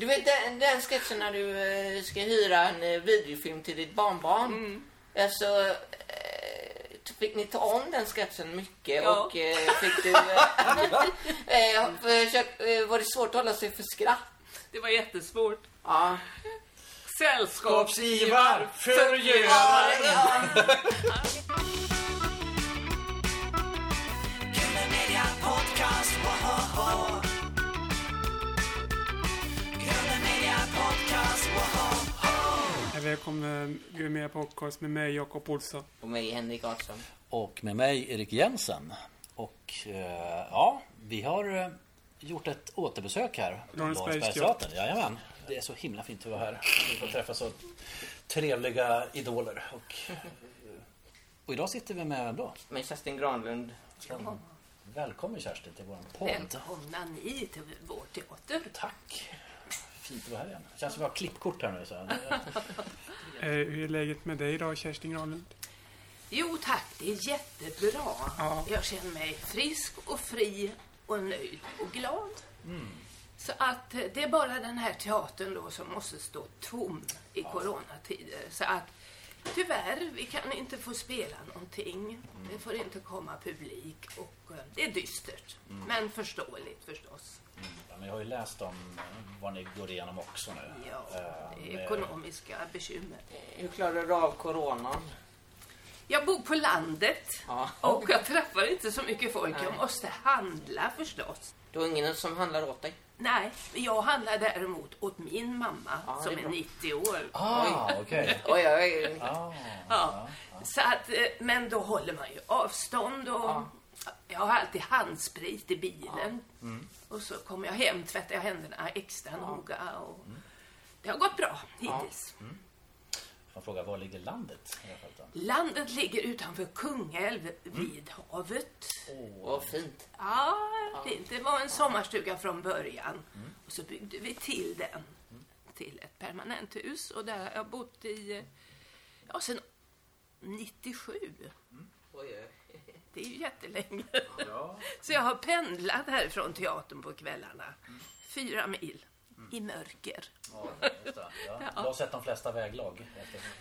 Du vet den, den sketchen när du eh, ska hyra en eh, videofilm till ditt barnbarn. Mm. Alltså, eh, fick ni ta om den sketchen mycket Ja. och eh, fick du... Eh, eh, försök, eh, var det svårt att hålla sig för skratt? Det var jättesvårt. Ja. Sällskapsivar förgöra. Välkommen med podcast med mig Jakob Olsson. Och mig, Henrik Artsson. Och med mig Erik Jensen. Och eh, ja, vi har eh, gjort ett återbesök här. på Lorensbergsteatern. Jajamän. Det är så himla fint att vara här. Vi får träffa så trevliga idoler. Och, eh, och idag sitter vi med vem då? Med Kerstin Granlund. Välkommen Kerstin till vår podd. Välkomna ni till vår teater. Tack. Fint att vara här igen. Känns som vi har klippkort här nu. Så. Eh, hur är läget med dig idag Kerstin Granlund? Jo tack, det är jättebra. Ja. Jag känner mig frisk och fri och nöjd och glad. Så att eh, det är bara den här teatern då som måste stå tom i coronatider. Så att tyvärr, vi kan inte få spela någonting. Det får inte komma publik och eh, det är dystert. Men förståeligt förstås. Ja, men jag har ju läst om eh, vad ni går igenom också nu. Ja, Eh, det är med- ekonomiska bekymmer. Hur klarar du av coronan? Jag bor på landet Ja. och jag träffar inte så mycket folk. Jag måste handla förstås. Du har ingen som handlar åt dig? Nej, jag handlar däremot åt min mamma Ja, som är är bra. 90 år. Ah, okej. Oj, oj, oj. Ah, Ja. Så att, eh, men då håller man ju avstånd och jag har alltid handsprit i bilen. Och så kommer jag hem, tvättar jag händerna extra noga och det har gått bra hittills. Jag frågar, var ligger landet? i det här fallet då? Landet ligger utanför Kungälv vid havet. Vad fint. Ja, det, det var en sommarstuga från början. Och så byggde vi till den till ett permanenthus. Och där har jag bott i, ja, sen 97. Oj, oj. Det är ju jättelänge. Så jag har pendlat härifrån teatern på kvällarna. Fyra mil. I mörker. Ja, just det. Ja. Du har sett de flesta väglag.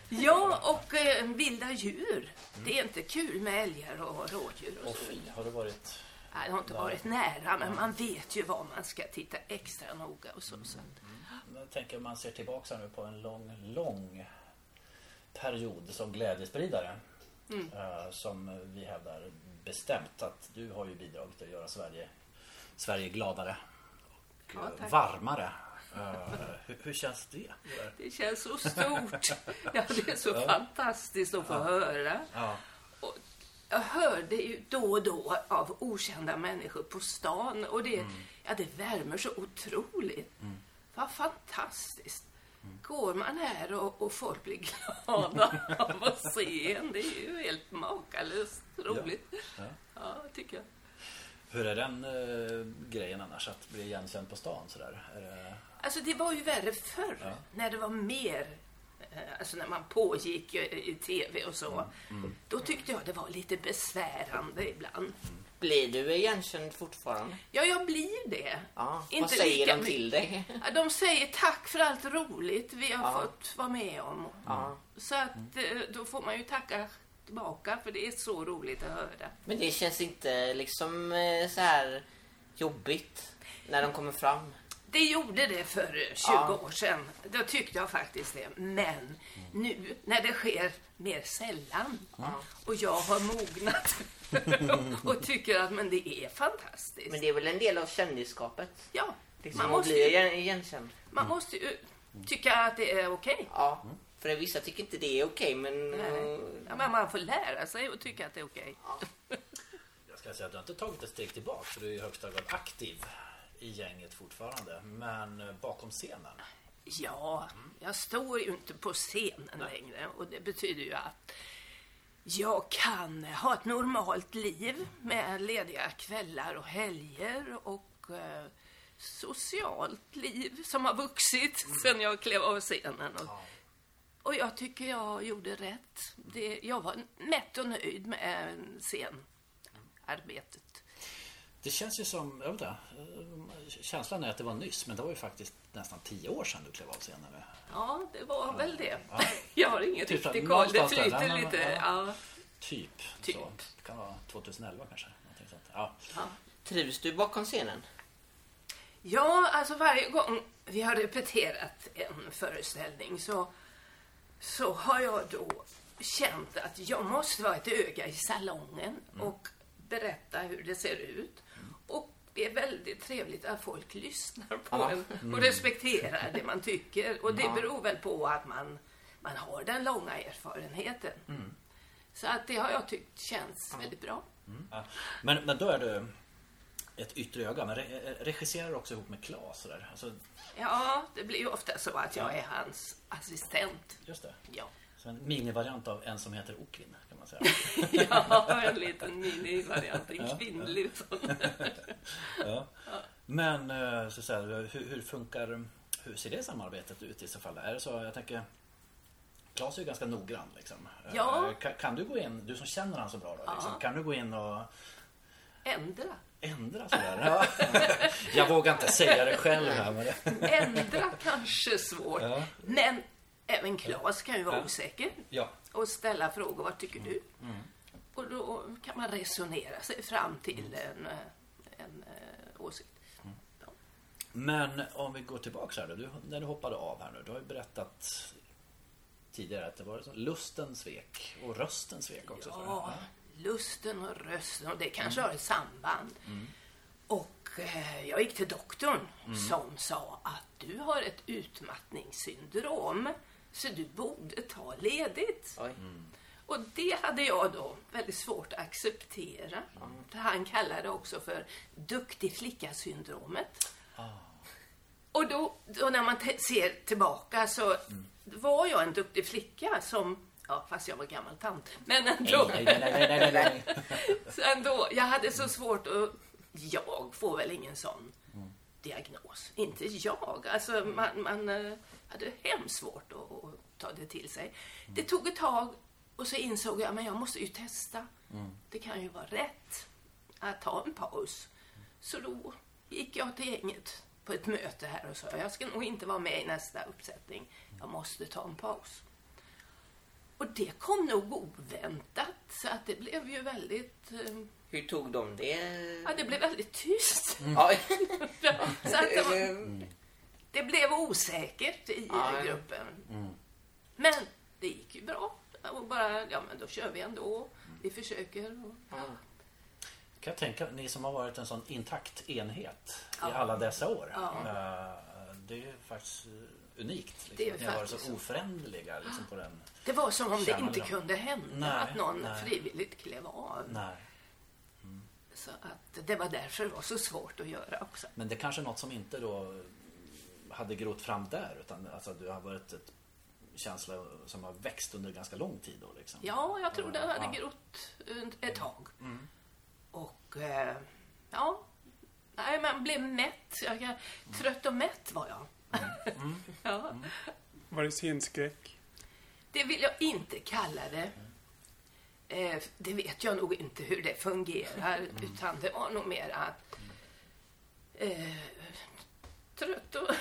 Ja, och eh, vilda djur. Det är inte kul med älgar och rådjur och Och så. fy, har du varit... Nej, det har inte varit nära, men man vet ju var man ska titta extra noga och så. så. att- Jag tänker om man ser tillbaka nu på en lång, lång period som glädjespridare. eh, Som vi hävdar bestämt att du har ju bidragit till att göra Sverige, Sverige gladare och Ja, eh, varmare. Eh, hur, hur känns det? Det känns så stort. Ja, det är så fantastiskt att få höra. Ja. Och jag hörde ju då och då av okända människor på stan och det, ja, det värmer så otroligt. Vad fantastiskt. Går man här och, och folk blir glada av att se en, det är ju helt makalöst roligt. Ja. Ja, tycker jag. Hur är den eh, grejen annars att bli igenkänd på stan sådär? Är det... Alltså det var ju värre förr, Ja. när det var mer, eh, alltså när man pågick eh, i tv och så. Då tyckte jag det var lite besvärande ibland. Blir du igenkänd fortfarande? Ja, jag blir det. Ja. Inte Vad säger lika de till dig? De säger tack för allt roligt vi har Ja. fått vara med om. Ja. Så att eh, då får man ju tacka tillbaka för det är så roligt att höra. Men det känns inte liksom eh, så här jobbigt när de kommer fram. Det gjorde det för eh, 20 Ja. år sedan. Då tyckte jag faktiskt det. Men nu när det sker mer sällan och jag har mognat och tycker att men det är fantastiskt. Men det är väl en del av kändisskapet? Ja, Liksom man måste, bli ju, igen- igenkänd. man måste ju tycka att det är okej. Ja. För vissa tycker inte det är okej, men... Nej. eh, Ja, men man får lära sig att tycka att det är okej. Jag ska säga att du har inte tagit ett steg tillbaka för du är i högsta grad aktiv i gänget fortfarande. Men eh, bakom scenen. Ja, jag står ju inte på scenen längre och det betyder ju att jag kan ha ett normalt liv med lediga kvällar och helger och eh, socialt liv som har vuxit sen jag klev av scenen. Och, och jag tycker jag gjorde rätt. Det, jag var mätt och nöjd med scenarbetet. Det känns ju som, jag vet inte, eh, känslan är att det var nyss men det var ju faktiskt nästan tio år sedan du klev av scenen. Ja, det var väl det. Jag har inget Typ riktigt koll. Det där. flyter men- lite. Ja. Typ. Typ. Så. Det kan vara 2011 kanske. Någonting sånt. Ja. Trivs du bakom scenen? ja, alltså varje gång vi har repeterat en föreställning så, så har jag då känt att jag måste vara ett öga i salongen och berätta hur det ser ut. Det är väldigt trevligt att folk lyssnar på Ja. en och respekterar det man tycker. Och det beror väl på att man, man har den långa erfarenheten. Så att det har jag tyckt känns väldigt bra. Ja. Men, men då är du ett yttre öga. Men re, regisserar du också ihop med Claes? Alltså, Ja, det blir ju ofta så att jag är hans assistent. just det. Ja, Så en minivariant av en som heter man säga. ja en liten minivariant, en kvinnlig sån. ja. Men eh, så säga, hur, hur funkar hur ser det samarbetet ut i så fall? Är det så, jag tänker Claes är ju ganska noggrann liksom. Eh, Ja. Kan, kan du gå in, du som känner han så bra då, liksom, Ja. kan du gå in och Ändra. ändra sådär? Ja. jag vågar inte säga det själv här men. Ändra kanske svårt. Ja. Men även Claes kan ju vara osäker Ja. Och ställa frågor. Vad tycker du? Mm. Och då kan man resonera sig fram till en, eh, en eh, åsikt. Ja. Men om vi går tillbaka här då. Du, när du hoppade av här nu. Du har ju berättat tidigare att det var så lusten svek och rösten svek också. Ja, lusten och rösten och det kanske har ett samband. Och eh, jag gick till doktorn som sa att du har ett utmattningssyndrom så du borde ta ledigt. Oj. Och det hade jag då väldigt svårt att acceptera. För Han kallade det också för duktig flicka-syndromet. Och då, då när man ser tillbaka så var jag en duktig flicka som, ja fast jag var gammal tant, men ändå. Nej, nej, nej. Så ändå, jag hade så svårt att... Jag får väl ingen sån diagnos. Inte jag. Alltså, man, man eh, hade hemskt svårt att, att ta det till sig. Det tog ett tag och så insåg jag men jag måste ju testa. Det kan ju vara rätt att ta en paus. Så då gick jag till gänget på ett möte här och sa jag ska nog inte vara med i nästa uppsättning. Jag måste ta en paus. Och det kom nog oväntat, så att det blev ju väldigt... Eh, Hur tog de det? ja, det blev väldigt tyst. Ja. så att det, var, det blev osäkert i Ja, ja. gruppen. Men det gick ju bra. Och bara, ja men då kör vi ändå. Vi försöker. Och, Kan jag tänka, ni som har varit en sån intakt enhet i Ja. alla dessa år. Ja. eh, Det är ju faktiskt eh, unikt. Liksom. Det är att ni har varit så oföränderliga liksom, på den. det var som om det inte de? kunde hända Nej, att någon nej. frivilligt klev av. Nej. Så att det var därför det var så svårt att göra också. Men det är kanske är något som inte då hade grott fram där utan alltså, du har varit ett känsla som har växt under ganska lång tid då liksom. Ja, jag tror det hade Ja. grott ett tag. Och eh, ja, nej, man blev mätt. Jag, jag, trött och mätt var jag. ja, Var det scenskräck? det vill jag inte kalla det. Eh, det vet jag nog inte hur det fungerar. Utan det var nog mer att eh, trött och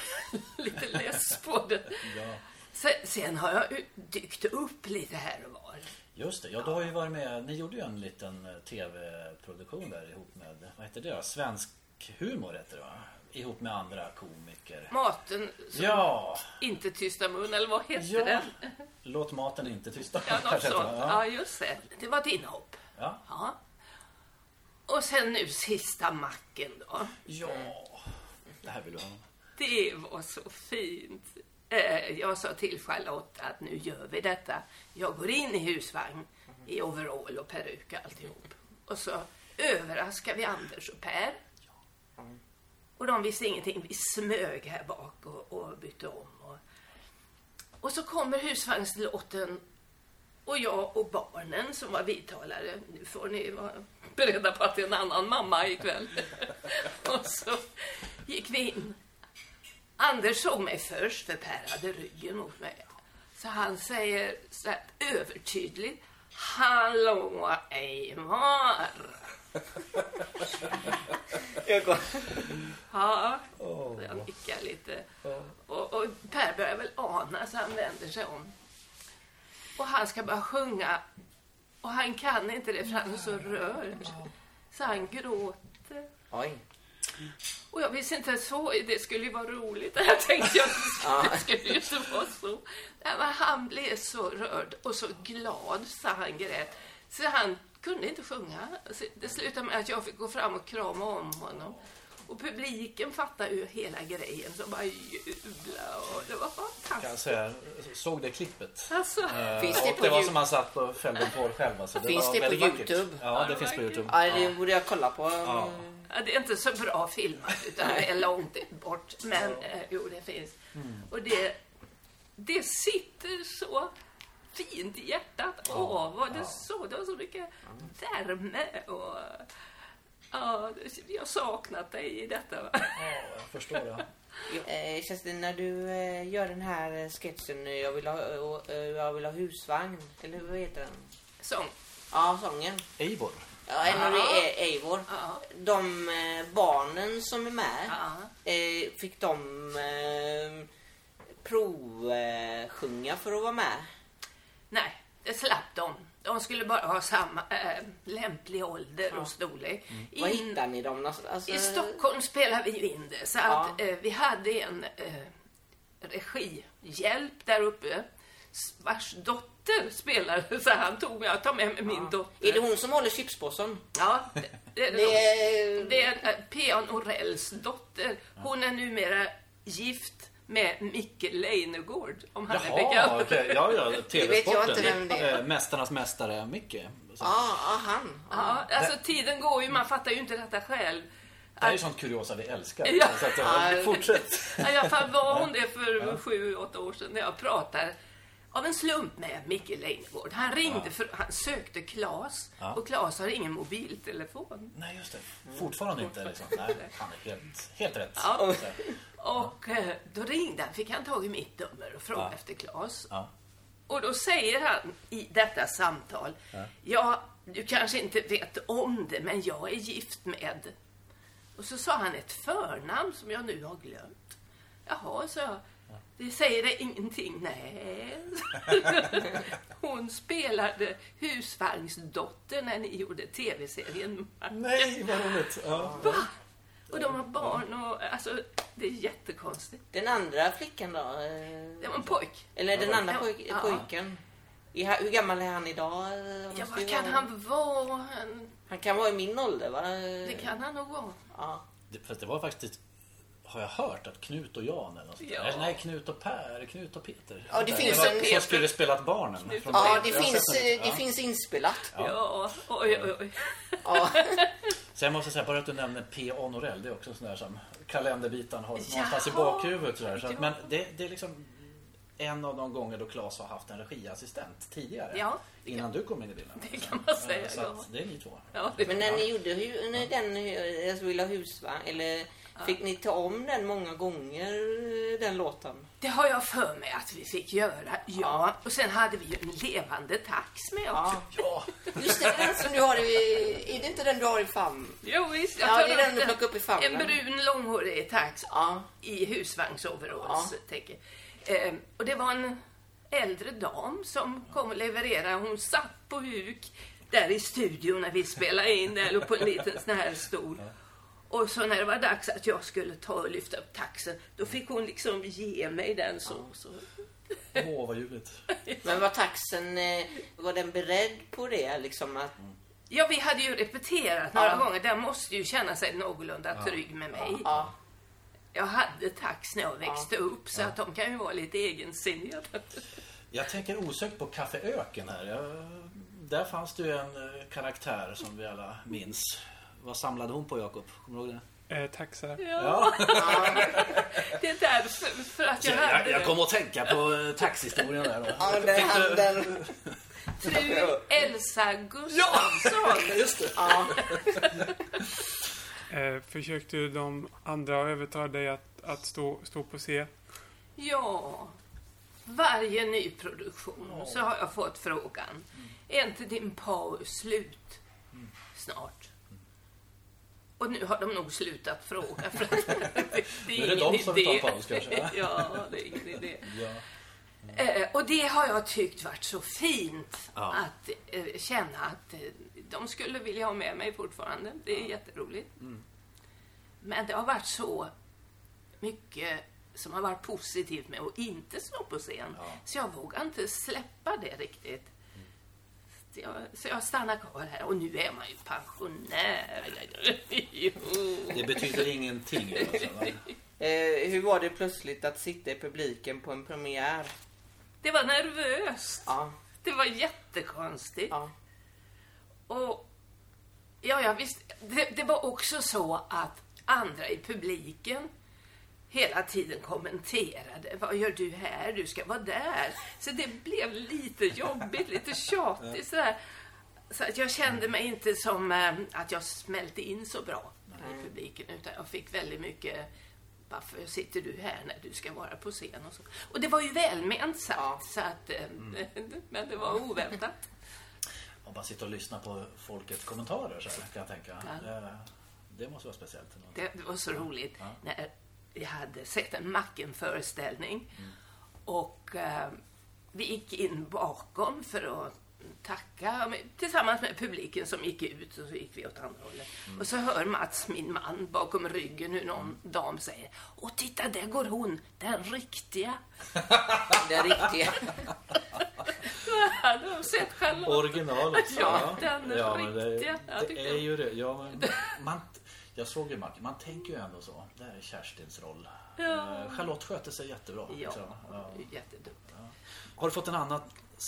lite less på det. Ja. Sen, sen har jag dykt upp lite här och var. Just det, ja du har ju varit med, ni gjorde ju en liten eh, tv-produktion där ihop med, vad heter det? Svensk humor heter det va? Ihop med andra komiker. Maten som Ja! inte tysta mun, eller vad heter Ja. den? Låt maten inte tysta. Ja, något sånt. det, Ja, ja. just det. Det var ett inhopp. Ja. Ja. Och sen nu sista macken då. ja. Det här vill du ha. Det var så fint. Eh, jag sa till Charlotte att nu gör vi detta. Jag går in i husvagn i overall och peruk och alltihop. Och så överraskar vi Anders och Per. Och de visste ingenting. Vi smög här bak och, och bytte om. Och, och så kommer husvagnslåten och jag och barnen som var vidtalare. Nu får ni vara beredda på att det är en annan mamma ikväll. och så gick vi in. Anders såg mig först, för Per hade ryggen mot mig. Så han säger så här övertydligt. Hallå Eivor! Ja, jag nickar lite. Och, och Per börjar väl ana så han vänder sig om. Och han ska bara sjunga. Och han kan inte det för han är så rörd. Så han gråter. Oj. Och jag visste inte så, det skulle ju vara roligt. Jag tänkte jag, det skulle ju inte vara så. Nej, men han blev så rörd och så glad så han grät. Så han kunde inte sjunga. Så Det slutade med att jag fick gå fram och krama om honom. Och publiken fattade ju hela grejen, så bara jubla och det var Kan jag fantastiskt. säga, såg det klippet? Alltså, Eh, Finns det och på det var som han satt på fällen på själv. Alltså. Finns var det på. Youtube? Ja, det finns på Youtube. Ja, det borde jag kolla på. Ja. Ja, det är inte så bra filmat, utan det är långt bort. Men eh, jo, det finns. Och det, det sitter så fint i hjärtat. Åh, vad det så, det var så mycket värme och... Ja, jag har saknat dig i detta. va? Ja, jag förstår det. Eh, Kerstin, när du eh, gör den här eh, sketchen eh, jag vill, ha, jag vill ha husvagn, eller vad heter den? Sång. Ja, sången. Eivor. Ja, en det är Eivor. Ja. De eh, barnen som är med, Ja. eh, fick de eh, provsjunga för att vara med? Nej, det slapp de. De skulle bara ha samma äh, lämplig ålder och storlek. Var In- hittar ni dem? någonstans? Alltså, I Stockholm spelar vi ju in det. Så Ja. att, eh, vi hade en eh, regihjälp där uppe vars dotter spelade. Så han tog mig, jag tar med mig min dotter. Är det hon som håller chipspåsen? Ja, det, det, är Det det, är... det är eh, P.A. Norells dotter. Hon är numera gift med Micke Leijnegård, om han är Jaha, bekant. okej. Ja, ja. vet jag TV-sporten. inte vem det är. Eh, Mästarnas mästare, Micke. Ja, ja, han. Ja, alltså tiden går ju, man fattar ju inte detta själv. Det här är ju sånt kuriosa vi älskar. Ja. Så att, eh, Ja. fortsätt. I alla fall var hon det för sju, åtta år sedan när jag pratade av en slump med Micke Leijnegård. Han ringde för han sökte Klas Ja. och Klas har ingen mobiltelefon. Nej, just det. Fortfarande inte. Liksom. Nej, han är helt, helt rätt. Ja. Och eh, då ringde han, fick han tag i mitt nummer och frågade Ja. efter Klas. Ja. Och då säger han i detta samtal, ja, du kanske inte vet om det, men jag är gift med... Och så sa han ett förnamn som jag nu har glömt. Jaha, så jag. Det säger det ingenting. Nej. Hon spelade husvagnsdotter när ni gjorde tv-serien. Nej, vad roligt. Ja. Va? Och de har barn och alltså, det är jättekonstigt. Den andra flickan då? Eh, Det var en pojk. Eller den andra poj- Ja. pojken? Hur gammal är han idag? Eh, Ja, vad kan vara- han vara? Han, Han kan vara i min ålder va? det kan han nog vara. Ja. Det, fast det var faktiskt, har jag hört, att Knut och Jan eller något sånt. Ja. Nej, Knut och Per, Knut och Peter. Ja, det finns en- Som skulle spelat barnen. Från. Ja, det Jag finns, det Ja. finns inspelat. Ja, oj, oj, oj. Ja. Så jag måste säga, bara att du nämner P.A. Norell, det är också sån där som kalenderbiten har Jaha. någonstans i bakhuvudet. Sådär. Så att, Ja. men det, det är liksom en av de gånger då Claes har haft en regiassistent tidigare. Ja, innan du kom in i bilden. det kan man säga, Eh, Så ja. det är ni två. Ja, Men när ni gjorde hu- när den eh, alltså, Vill ha husvagn, eller fick ni ta om den många gånger, den låten? det har jag för mig att vi fick göra, ja. Och sen hade vi ju en levande tax med också. Ja. Ja, Just det, den som du har i... Är det inte den du har i famn? Jo, visst. Jag Ja, tar det är den du plockar upp i famnen. En brun långhårig tax Ja. i husvagnsoveralls. tänker jag. Ehm, och det var en äldre dam som kom och levererade. Hon satt på huk där i studion när vi spelade in. Låg på en liten sån här stol. Och så när det var dags att jag skulle ta och lyfta upp taxen, då fick hon liksom ge mig den så. så. åh vad ljuvligt. Men var taxen, eh, var den beredd på det? Liksom att, Ja, vi hade ju repeterat några Ja. gånger. Den måste ju känna sig någorlunda trygg med mig. ja. Jag hade tax när jag växte upp, så att de kan ju vara lite egensinniga. Jag tänker osökt på Café Öken här. Jag, där fanns det ju en eh, karaktär som vi alla minns. Vad samlade hon på Jakob? Kommer du ihåg det? Eh, taxar. Ja, det är därför för att jag jag, hade jag kom att tänka på eh, taxhistorien där då. Ja, den handen. fru Elsa Gustafsson. Just det. Ja. Eh, försökte de andra att övertala dig att, att stå, stå på scen? Ja, varje nyproduktion så har jag fått frågan. Är inte din paus slut snart? Och nu har de nog slutat fråga. För att det, Nu är det de som tar paus, kanske. Ja, det är ingen idé. Ja. Eh, och det har jag tyckt varit så fint Ja. att eh, känna att eh, de skulle vilja ha med mig fortfarande. Det är jätteroligt. Men det har varit så mycket som har varit positivt med att inte stå på scen. Ja. Så jag vågar inte släppa det riktigt. Så jag, så jag stannar kvar här och nu är man ju pensionär. Det betyder ingenting. Alltså? Eh, hur var det plötsligt att sitta i publiken på en premiär? Det var nervöst. Ja, Det var jättekonstigt. ja. Och ja, ja visst. Det, det var också så att andra i publiken hela tiden kommenterade. Vad gör du här? Du ska vara där. Så det blev lite jobbigt, lite tjatigt sådär. Så att jag kände mig inte som eh, att jag smälte in så bra i publiken utan jag fick väldigt mycket varför sitter du här när du ska vara på scen och så. Och det var ju välment sagt Ja. så att, eh, men det var oväntat. Om man sitter och lyssnar på folkets kommentarer så här, kan jag tänka. Ja. Eh, Det måste vara speciellt. det var så roligt Ja. när jag hade sett en Macken-föreställning Mm. och eh, vi gick in bakom för att tacka tillsammans med publiken som gick ut och så gick vi åt andra hållet. Mm. Och så hör Mats, min man, bakom ryggen hur någon dam säger Åh, titta, där går hon, den riktiga. Det riktiga. Hade sett Charlotte. Originalet. Ja, den men det, riktiga. Det tyckte- är ju det. Ja, men man, jag såg ju Macken. Man tänker ju ändå så. Det här är Kerstins roll. Ja. Eh, Charlotte sköter sig jättebra. Ja, liksom. Ja. jättedumt. Har du fått en annan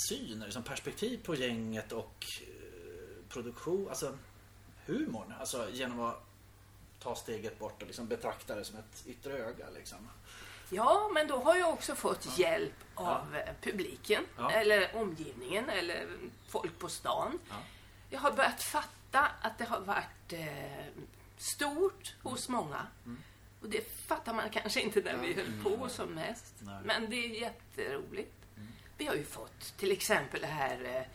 syn, liksom perspektiv på gänget och eh, produktion, alltså humorn? Alltså genom att ta steget bort och liksom betrakta det som ett yttre öga. Liksom. Ja, men då har jag också fått hjälp av eh, publiken, Ja. eller omgivningen, eller folk på stan. Ja. Jag har börjat fatta att det har varit eh, stort hos många. Mm. Och det fattar man kanske inte när vi höll på som mest. Nej. Mm. Men det är jätteroligt. Vi har ju fått till exempel det här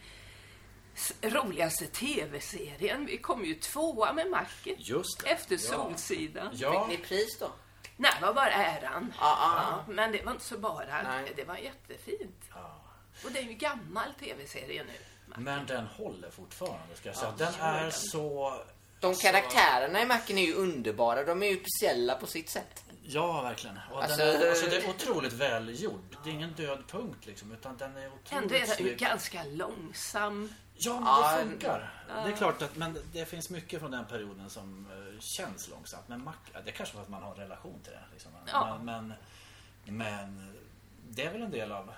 eh, roligaste tv-serien. Vi kom ju tvåa med Macken. Just det. Efter Ja. Solsidan. Ja, Fick ni pris då? Nej, det var bara äran. Ja, ja. Ja, men det var inte så bara. Nej. Det var jättefint. Ja. Och det är ju gammal tv-serie nu. men den håller fortfarande ska jag säga. Ja, den är den. så... De karaktärerna i Macken är ju underbara. De är ju speciella på sitt sätt. Ja, verkligen. Och Alltså- den är, alltså, det är otroligt välgjord. Det är ingen död punkt liksom, utan den är otroligt Ändå är den ganska långsam. Ja, men Ja, det funkar. Det är klart att men det finns mycket från den perioden som eh, känns långsamt. Men Mac, det är kanske för att man har en relation till det. Liksom. Ja. Men, men, men det är väl en del av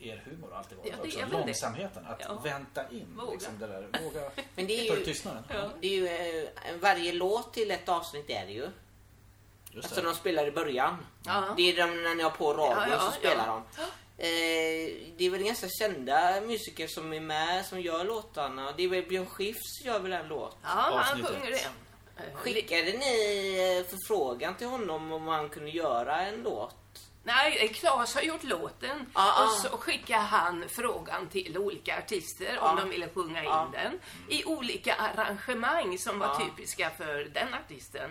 er humor alltid varit Ja, också. väl det. Långsamheten. Att Ja. vänta in. Våga. Liksom, det där. Våga Men det är ju- tystnaden. Ja. Det är ju eh, varje låt till ett avsnitt är det ju. Just Alltså det. de spelar i början. Ja. Det är de när ni har på radion Ja, ja, så spelar ja. de. Eh, det är väl ganska kända musiker som är med som gör låtarna. Det är väl Björn Skifs gör väl en låt. Ja, han Avsnitt sjunger det. Skickade ni eh, förfrågan till honom om han kunde göra en låt? Nej, Claes har gjort låten Ja, och ja. så skickade han frågan till olika artister Ja. om de ville sjunga in Ja. den i olika arrangemang som var Ja. typiska för den artisten.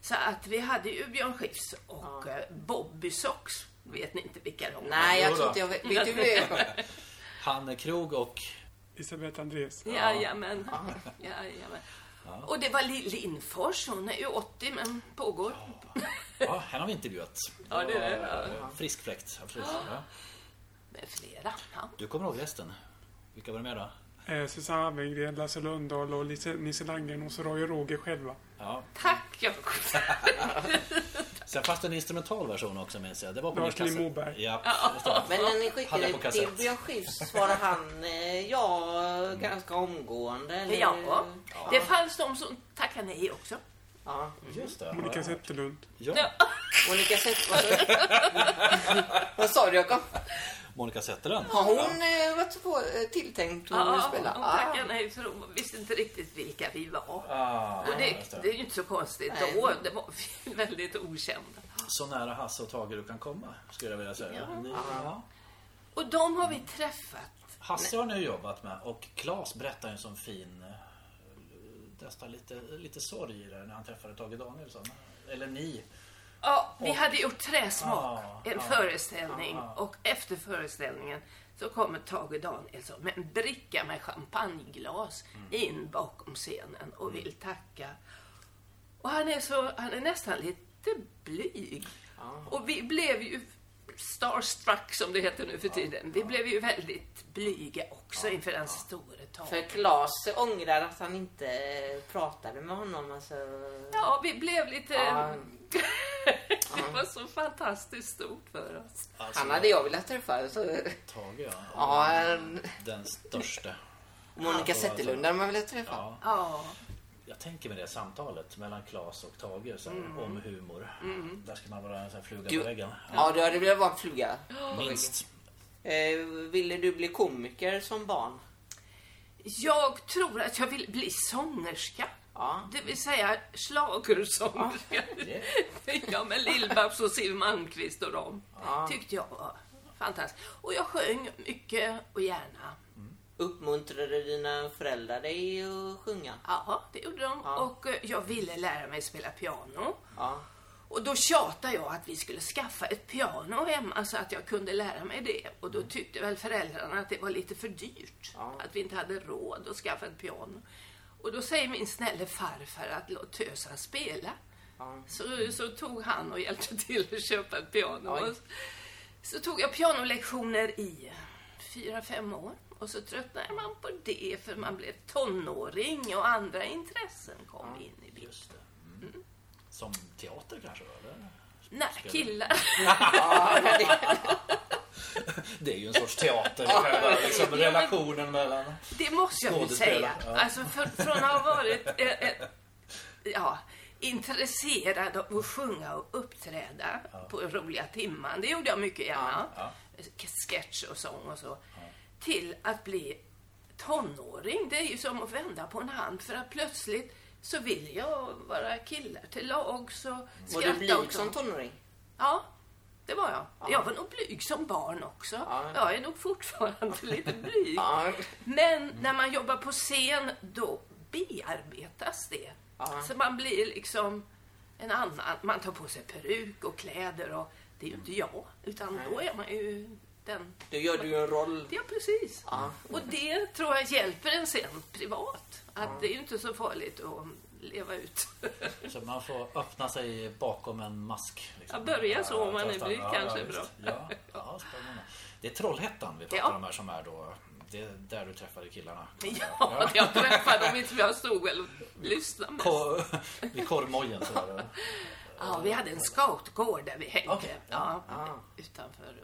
Så att vi hade ju Björn Skifs och eh, Bobby Sox. Vet ni inte vilka de var? Nej, jag tror inte jag vet. Vet du det? Hanne Krog och... Elisabeth Andrés. Jajamän. Jajamän. Och det var Lill Lindfors, hon är ju 80 men pågår. Ja, henne har vi intervjuat. Ja, det är det. Frisk fläkt. Absolut. Ja. Med flera. Ja. Du kommer ihåg resten? Vilka var det med då? Eh, Susanne Alvengren, Lasse Lundahl och Lise, Nisse Landgren och så Roy och Roger själva. Ja. Tack Jakob. Sen fanns det en instrumental version också minns jag. Det var på Lars din kassett. Moberg. Ja, det. Men när ni skickade kassett. till Björn Skifs svarade han eh, ja ganska omgående? Eller? Ja, det fanns de som tackade nej också. Ja. Just det. Monica. Zetterlund. Ja. Monica Zetterlund. Vad sa du Jakob? Monica Zetterlund. Har hon eh, varit på, eh, tilltänkt att Ja, spela? hon tackade nej för hon visste inte riktigt vilka vi var. Ah, Och det, just det är ju inte så konstigt Nej. då. Det var vi väldigt okända. Så nära Hasse och Tage du kan komma, skulle jag vilja säga. Ja. Ni, ja. Och de har vi träffat. Hasse har ni jobbat med och Claes berättar ju en sån fin eh, nästan lite, lite sorg i det när han träffade Tage Danielsson. Eller ni. Ja, vi hade gjort Träsmak, Ja, en ja. föreställning. Ja. Och efter föreställningen så kommer Tage Danielsson med en bricka med champagneglas Mm. in bakom scenen och vill tacka. Och han är, så, han är nästan lite blyg. Och vi blev ju starstruck som det heter nu för tiden. Vi blev ju väldigt blyga också inför den store Tage. För Claes ångrar att han inte pratade med honom. Alltså, Ja, vi blev lite... Ja. det var så fantastiskt stort för oss. Alltså, han hade jag velat träffa. Så, Tage, ja. ja, en- Den största. Monica Zetterlund hade man velat träffa. Ja, Ja. Jag tänker med det samtalet mellan Claes och Tage så här, Mm. om humor. Där ska man vara en sån här fluga Du- på väggen. Ja, du hade velat vara en fluga. Minst. Eh, ville du bli komiker som barn? Jag tror att jag vill bli sångerska. Ja. Det vill säga schlagersångerska. Ja, med Lill-Babs och Siw Malmkvist och dem. Ja. Tyckte jag var fantastiskt. Och jag sjöng mycket och gärna. Uppmuntrade dina föräldrar dig att sjunga? Ja, det gjorde de. Ja. Och eh, jag ville lära mig spela piano. Ja. Och då tjatade jag att vi skulle skaffa ett piano hemma så att jag kunde lära mig det. Och då tyckte väl föräldrarna att det var lite för dyrt. Ja. Att vi inte hade råd att skaffa ett piano. Och då säger min snälle farfar att låt tösen spela. Ja. Så, så tog han och hjälpte till att köpa ett piano. Och Så tog jag pianolektioner i fyra, fem år. Och så tröttnade man på det för man blev tonåring och andra intressen kom in i bilden. Det. Mm. Som teater kanske då, eller? Nej, Spelar- killar. Ja, det, är ju en sorts teater. själva, liksom, relationen mellan... Det måste jag väl säga. ja. Alltså för, från att ha varit eh, eh, ja, intresserad av att sjunga och uppträda på roliga timman. Det gjorde jag mycket gärna. Ja. Sketch och sång och så. Till att bli tonåring. Det är ju som att vända på en hand. För att plötsligt så vill jag vara killar till lag. Så var du skratta blyg som tonåring? Ja, det var jag. Jag var nog blyg som barn också. Ja. Jag är nog fortfarande lite blyg. Ja. Men när man jobbar på scen, då bearbetas det. Ja. Så man blir liksom en annan. Man tar på sig peruk och kläder och det är ju inte jag. Utan då är man ju den. Då gör du ju en roll. Ja, precis. Ja. Och det tror jag hjälper en sen privat. Att det är ju inte så farligt att leva ut. Så man får öppna sig bakom en mask. Liksom. Ja, börja så om man är blyg kanske är bra. Ja, ja, spännande. Det är Trollhättan vi pratar Ja. om här som är då... Det är där du träffade killarna. Ja, jag träffade dem inte för jag stod väl och lyssnade mest. Ko- Vid korvmojen så var det. Ja, vi hade en scoutgård där vi hängde. Okej, Ja, Ja. utanför.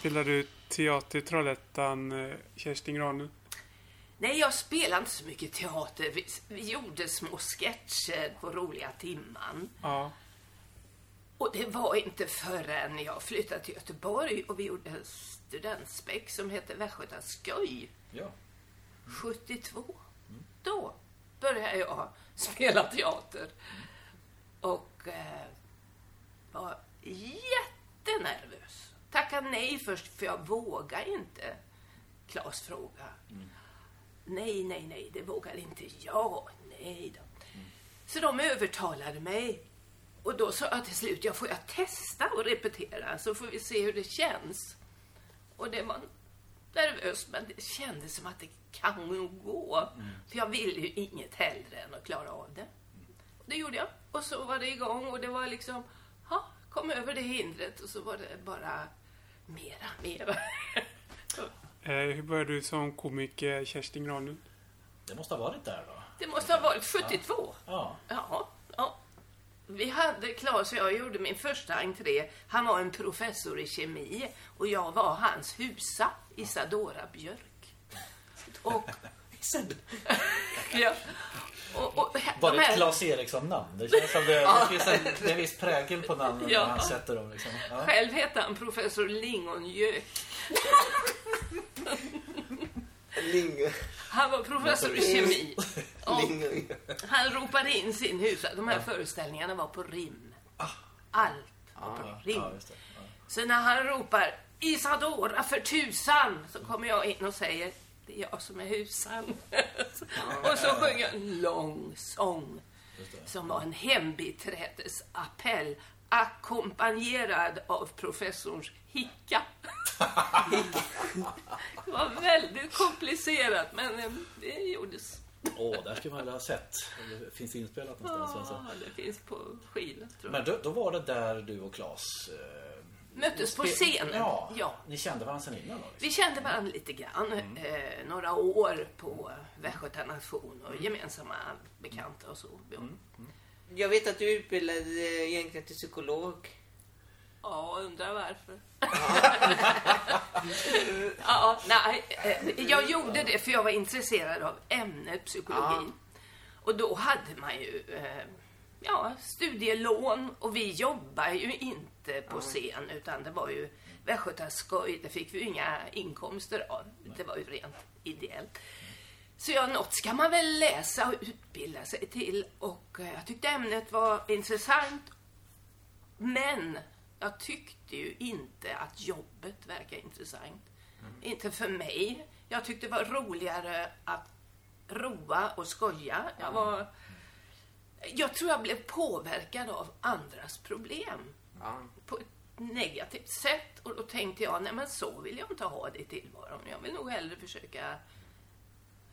Spelar du teater i Trollhättan, eh, Kerstin Granlund? Nej, jag spelade inte så mycket teater. Vi, vi gjorde små sketcher på roliga timman. Ja. Och det var inte förrän jag flyttade till Göteborg och vi gjorde en studentspex som hette Västgöta Skoj Ja. 72. Då började jag spela teater. Och eh, var jättenervös. Tackade nej först för jag vågade inte. Klas fråga. Nej, nej, nej, det vågar inte jag. Nej då. Så de övertalade mig. Och då sa jag till slut, jag får jag testa och repetera så får vi se hur det känns. Och det var nervöst men det kändes som att det kan nog gå. För jag ville ju inget hellre än att klara av det. Och det gjorde jag. Och så var det igång och det var liksom, ja, kom över det hindret och så var det bara mera, mera. Eh, hur började du som komiker, Kerstin Granlund? Det måste ha varit där då. Det måste ha varit 72. Ja. Ja, ja. Vi hade, Claes och jag gjorde min första entré. Han var en professor i kemi och jag var hans husa, Isadora Björk. Och, ja, och, och Var de det ett här- Claes Eriksson-namn? Det känns som det, det finns en, det viss prägel på namnen Ja. när han sätter dem. Liksom. Ja. Själv hette han professor Lingongök. Ling. Han var professor i kemi. Han ropade in sin husa. De här föreställningarna var på rim. Allt var på rim. Ja. Ja. Så när han ropar Isadora för tusan så kommer jag in och säger det är jag som är husan. och så sjunger jag en lång sång som var en hembiträdesappell ackompanjerad av professorns hicka. det var väldigt komplicerat men eh, det gjordes. Åh, där skulle man väl ha sett. Det finns inspelat någonstans. Ja, Alltså. det finns på skiva tror jag. Men då, då var det där du och Claes... Eh, Möttes på scenen. Ja, ja. Ni kände varandra sen innan då? Liksom. Vi kände varandra lite grann, eh, några år på Västgöta nation och gemensamma bekanta och så. Ja, Jag vet att du är utbildad eh, egentligen till psykolog. ja undrar varför. ja, nej, eh, jag gjorde det för jag var intresserad av ämnet psykologi. Och då hade man ju eh, ja, studielån och vi jobbar ju inte på scen utan det var ju Västgötaskoj, det fick vi ju inga inkomster av. Det var ju rent ideellt. Så ja, något ska man väl läsa och utbilda sig till och eh, jag tyckte ämnet var intressant. Men jag tyckte ju inte att jobbet verkade intressant. Inte för mig. Jag tyckte det var roligare att roa och skoja. Jag var... Jag tror jag blev påverkad av andras problem Ja. på ett negativt sätt. Och då tänkte jag, nej men så vill jag inte ha det i tillvaron. Jag vill nog hellre försöka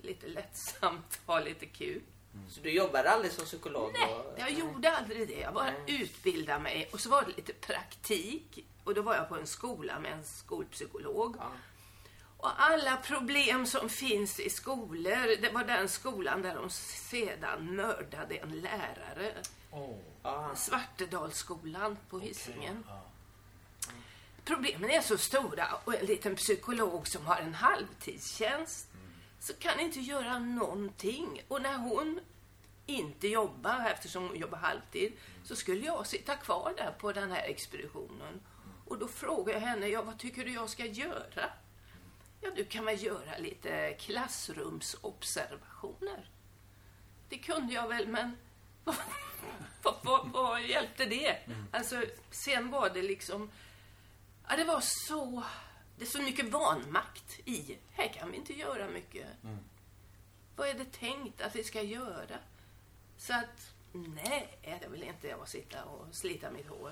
lite lättsamt ha lite kul. Så du jobbade aldrig som psykolog? Nej, och- jag gjorde aldrig det. Jag bara utbildade mig och så var det lite praktik. Och då var jag på en skola med en skolpsykolog. Ja. Och alla problem som finns i skolor, det var den skolan där de sedan mördade en lärare. Åh, Ja. Svartedalsskolan på Hisingen. ja. Problemen är så stora och en liten psykolog som har en halvtidstjänst så kan inte göra någonting. Och när hon inte jobbar, eftersom hon jobbar halvtid, så skulle jag sitta kvar där på den här expeditionen. Och då frågar jag henne, ja vad tycker du jag ska göra? Ja, du kan väl göra lite klassrumsobservationer. Det kunde jag väl, men vad, vad, vad hjälpte det? Alltså, sen var det liksom... Ja, det var så... Det är så mycket vanmakt i. Här kan vi inte göra mycket. Vad är det tänkt att vi ska göra? Så att, nej, det vill inte jag sitta och slita mitt hår.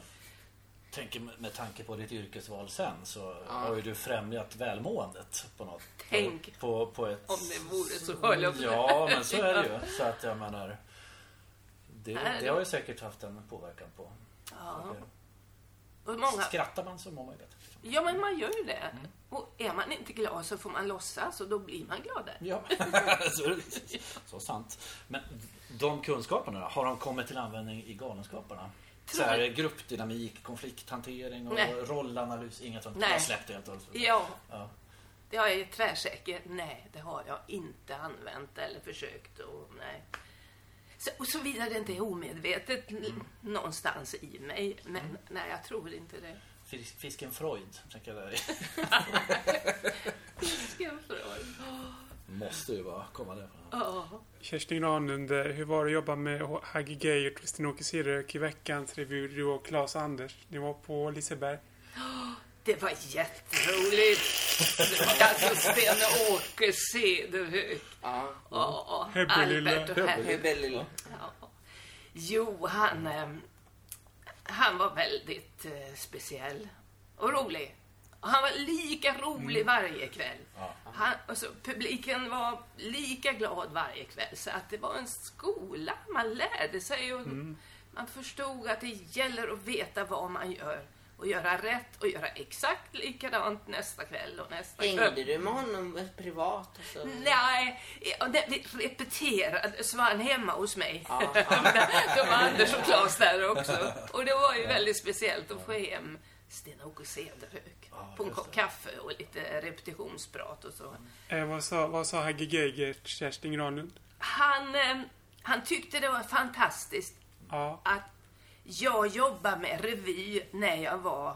Tänker med, tanke på ditt yrkesval sen så har ju du främjat välmåendet på något. Tänk på, på ett... Om det vore så höll jag Ja, men så är det ju. Så att jag menar... Det, det har ju säkert haft en påverkan på... Ja. Och många, Skrattar man så mår man ju bättre. Ja, men man gör ju det. Och är man inte glad så får man låtsas och då blir man gladare. Ja, så, så sant. Men de kunskaperna då, har de kommit till användning i Galenskaparna? Så här, gruppdynamik, konflikthantering och Nej. rollanalys, inget sånt? Nej. Jag släppte helt och. Ja, Ja. jag är tvärsäker. Nej, det har jag inte använt eller försökt. Och, nej. Så, och så vidare det inte är omedvetet n- någonstans i mig. Men nej, jag tror inte det. Fisk- Fisken Freud, tänker jag där. Fisken Freud. Måste ju bara komma därifrån. Ja. Kerstin Granlund, eh, hur var det att jobba med Hagge Geir och Kristin-Åke Sirök i veckans revy? Du och Claes Anders. Ni var på Liseberg. Det var jätteroligt. Det var alltså Sten-Åke Cederhök. Ja. Ja. Albert och Det är Herre. väldigt... Ja. Jo, han, eh, han var väldigt eh, speciell och rolig. Och han var lika rolig varje kväll. Han, alltså, publiken var lika glad varje kväll. Så att det var en skola. Man lärde sig och man förstod att det gäller att veta vad man gör. Och göra rätt och göra exakt likadant nästa kväll och nästa kväll. Hängde du med honom privat? Och så? Nej, det, vi repeterade så var han hemma hos mig. Ja, Då var Anders och Claes där också. Och det var ju väldigt speciellt att få hem Sten-Åke Cederhök på en kopp kaffe och lite repetitionsprat och så. Eh, vad, sa, vad sa Hagge till Kerstin Granlund? Han, eh, han tyckte det var fantastiskt Ja. att jag jobbade med revy när jag var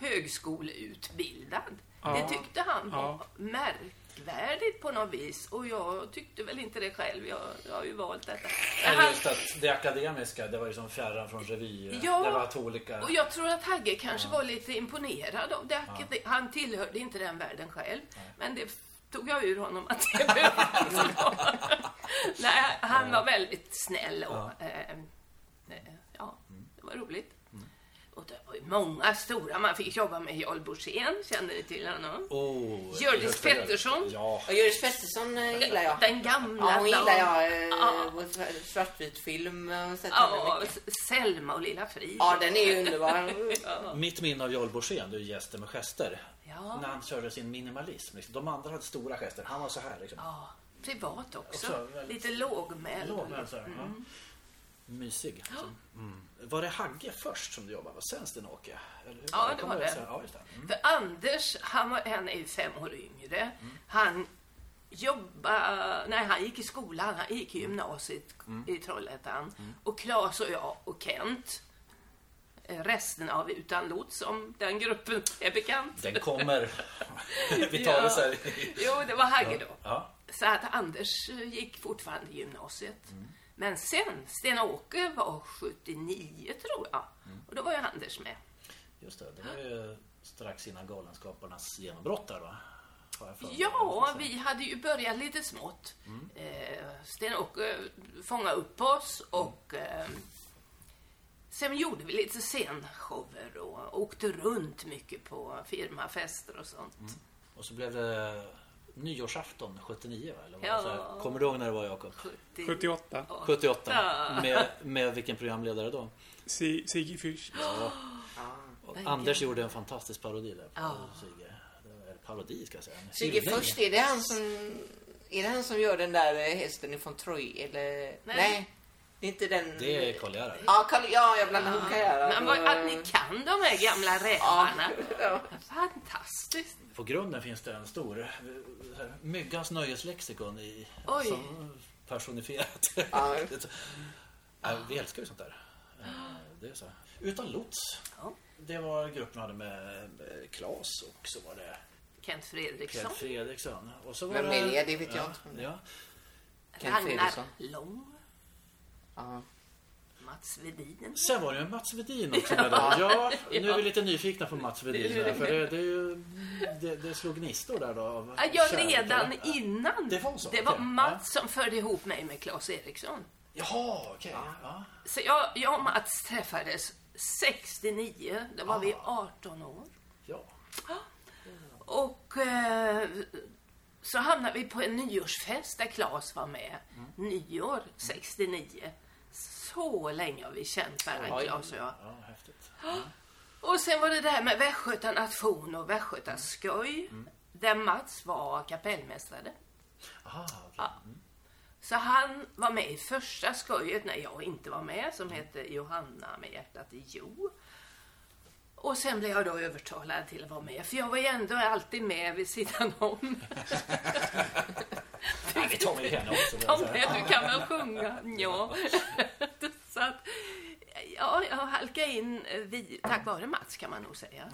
högskoleutbildad. Ja. Det tyckte han var Ja. märkvärdigt på något vis. Och jag tyckte väl inte det själv. Jag, jag har ju valt detta. Eller Han- just att det akademiska, det var ju som fjärran från revy. Ja, det var två olika... Och jag tror att Hagge kanske var lite imponerad av det. Han tillhörde inte den världen själv. Men det tog jag ur honom att det behövde. Nej, han var väldigt snäll och... Eh, eh, ja, var roligt. Och det var ju många stora. Man fick jobba med Jarl Borssén, kände ni till honom? Oh, Hjördis. Pettersson. Ja. Och Göris Pettersson eh, gillar jag. Den gamla. Ja, hon gillar jag. Eh, Ja. Svartvit film. Sett Ja. Selma och Lilla Frid. Ja, den är ju underbar. Mitt minne av Jarl Borssén, du är gäster med gester. Ja. När han körde sin minimalism. Liksom. De andra hade stora gester, han var så här. Liksom. Ja, privat också. Också väldigt- Lite lågmäld. Låg med så här, ja. Mysig. Liksom. Mm. Var det Hagge först som du jobbade med? Sen Sten-Åke? Ja, det? var det. säga? Ja, det. Mm. För Anders, han, var, han är ju fem år yngre. Han jobbade, nej han gick i skolan, han gick i gymnasiet i Trollhättan. Och Claes och jag och Kent, eh, resten av Utan lots, om den gruppen är bekant. Den kommer. Vi tar det så här. Jo, det var Hagge då. Ja. Så att Anders gick fortfarande i gymnasiet. Men sen, Sten-Åke var 79 tror jag. Och då var ju Anders med. Just det, det var ju strax innan Galenskaparnas genombrott där va? Ja, vi hade ju börjat lite smått. Eh, Sten-Åke fångade upp oss och eh, sen gjorde vi lite scenshower och åkte runt mycket på firmafester och sånt. Och så blev det nyårsafton 79 va? Eller Ja. här? Kommer du ihåg när det var Jakob? 70. 78. 78. Ja. Med, med vilken programledare då? Si- Sigge Fürst. Och Den Anders gjorde en fantastisk parodi där på Ja. Sigge. Eller parodi ska jag säga. Sigge först, är det han som... Är det han som gör den där eh, hästen ifrån Troy? Eller? Nej. Det är inte den... Det är Karl Gerhard. Ja, Karl, ja jag blandar ihop Karl Gerhard Men vad, och- att ni kan de här gamla rävarna. ja. Fantastiskt. På grunden finns det en stor eh, Myggans nöjeslexikon i, Oj. som personifierat. Ja. Ja, vi älskar ju sånt där. Eh, Det är så. Utan lots. Ja. Det var gruppen hade med eh, Klas och så var det Kent Fredriksson. Kent Fredriksson. Och så var Vem är det? Det vet jag ja, inte. Ja. Kent Ragnar Fredriksson. Lång. Ja. Mats Wedin. Sen var det ju Mats Wedin också med där. Ja, nu är vi lite nyfikna på Mats Wedin. Där, för det, det, är ju, det, det slog gnistor där då. Av Ja, Jag kärlek, redan eller? innan. Det var så, Det var okej. Mats som förde ihop mig med Claes Eriksson. Jaha, okej. Ja. Så jag, jag och Mats träffades 69. Då var vi 18 år. ja. Och eh, så hamnade vi på en nyårsfest där Claes var med. Nyår 69. Så länge har vi känt varandra. Claes och jag. Ja, häftigt. Och sen var det där med Västgöta nation och Västgöta skoj. Där Mats var kapellmästare. Aha, okej. Så han var med i första skojet när jag inte var med, som hette Johanna med hjärtat i Jo. Och sen blev jag då övertalad till att vara med, för jag var ju ändå alltid med vid sidan om. Nej, vi tar med henne också. Ta med, du kan väl sjunga? Ja. Så att, ja, jag halkade in eh, vid, tack vare Mats kan man nog säga.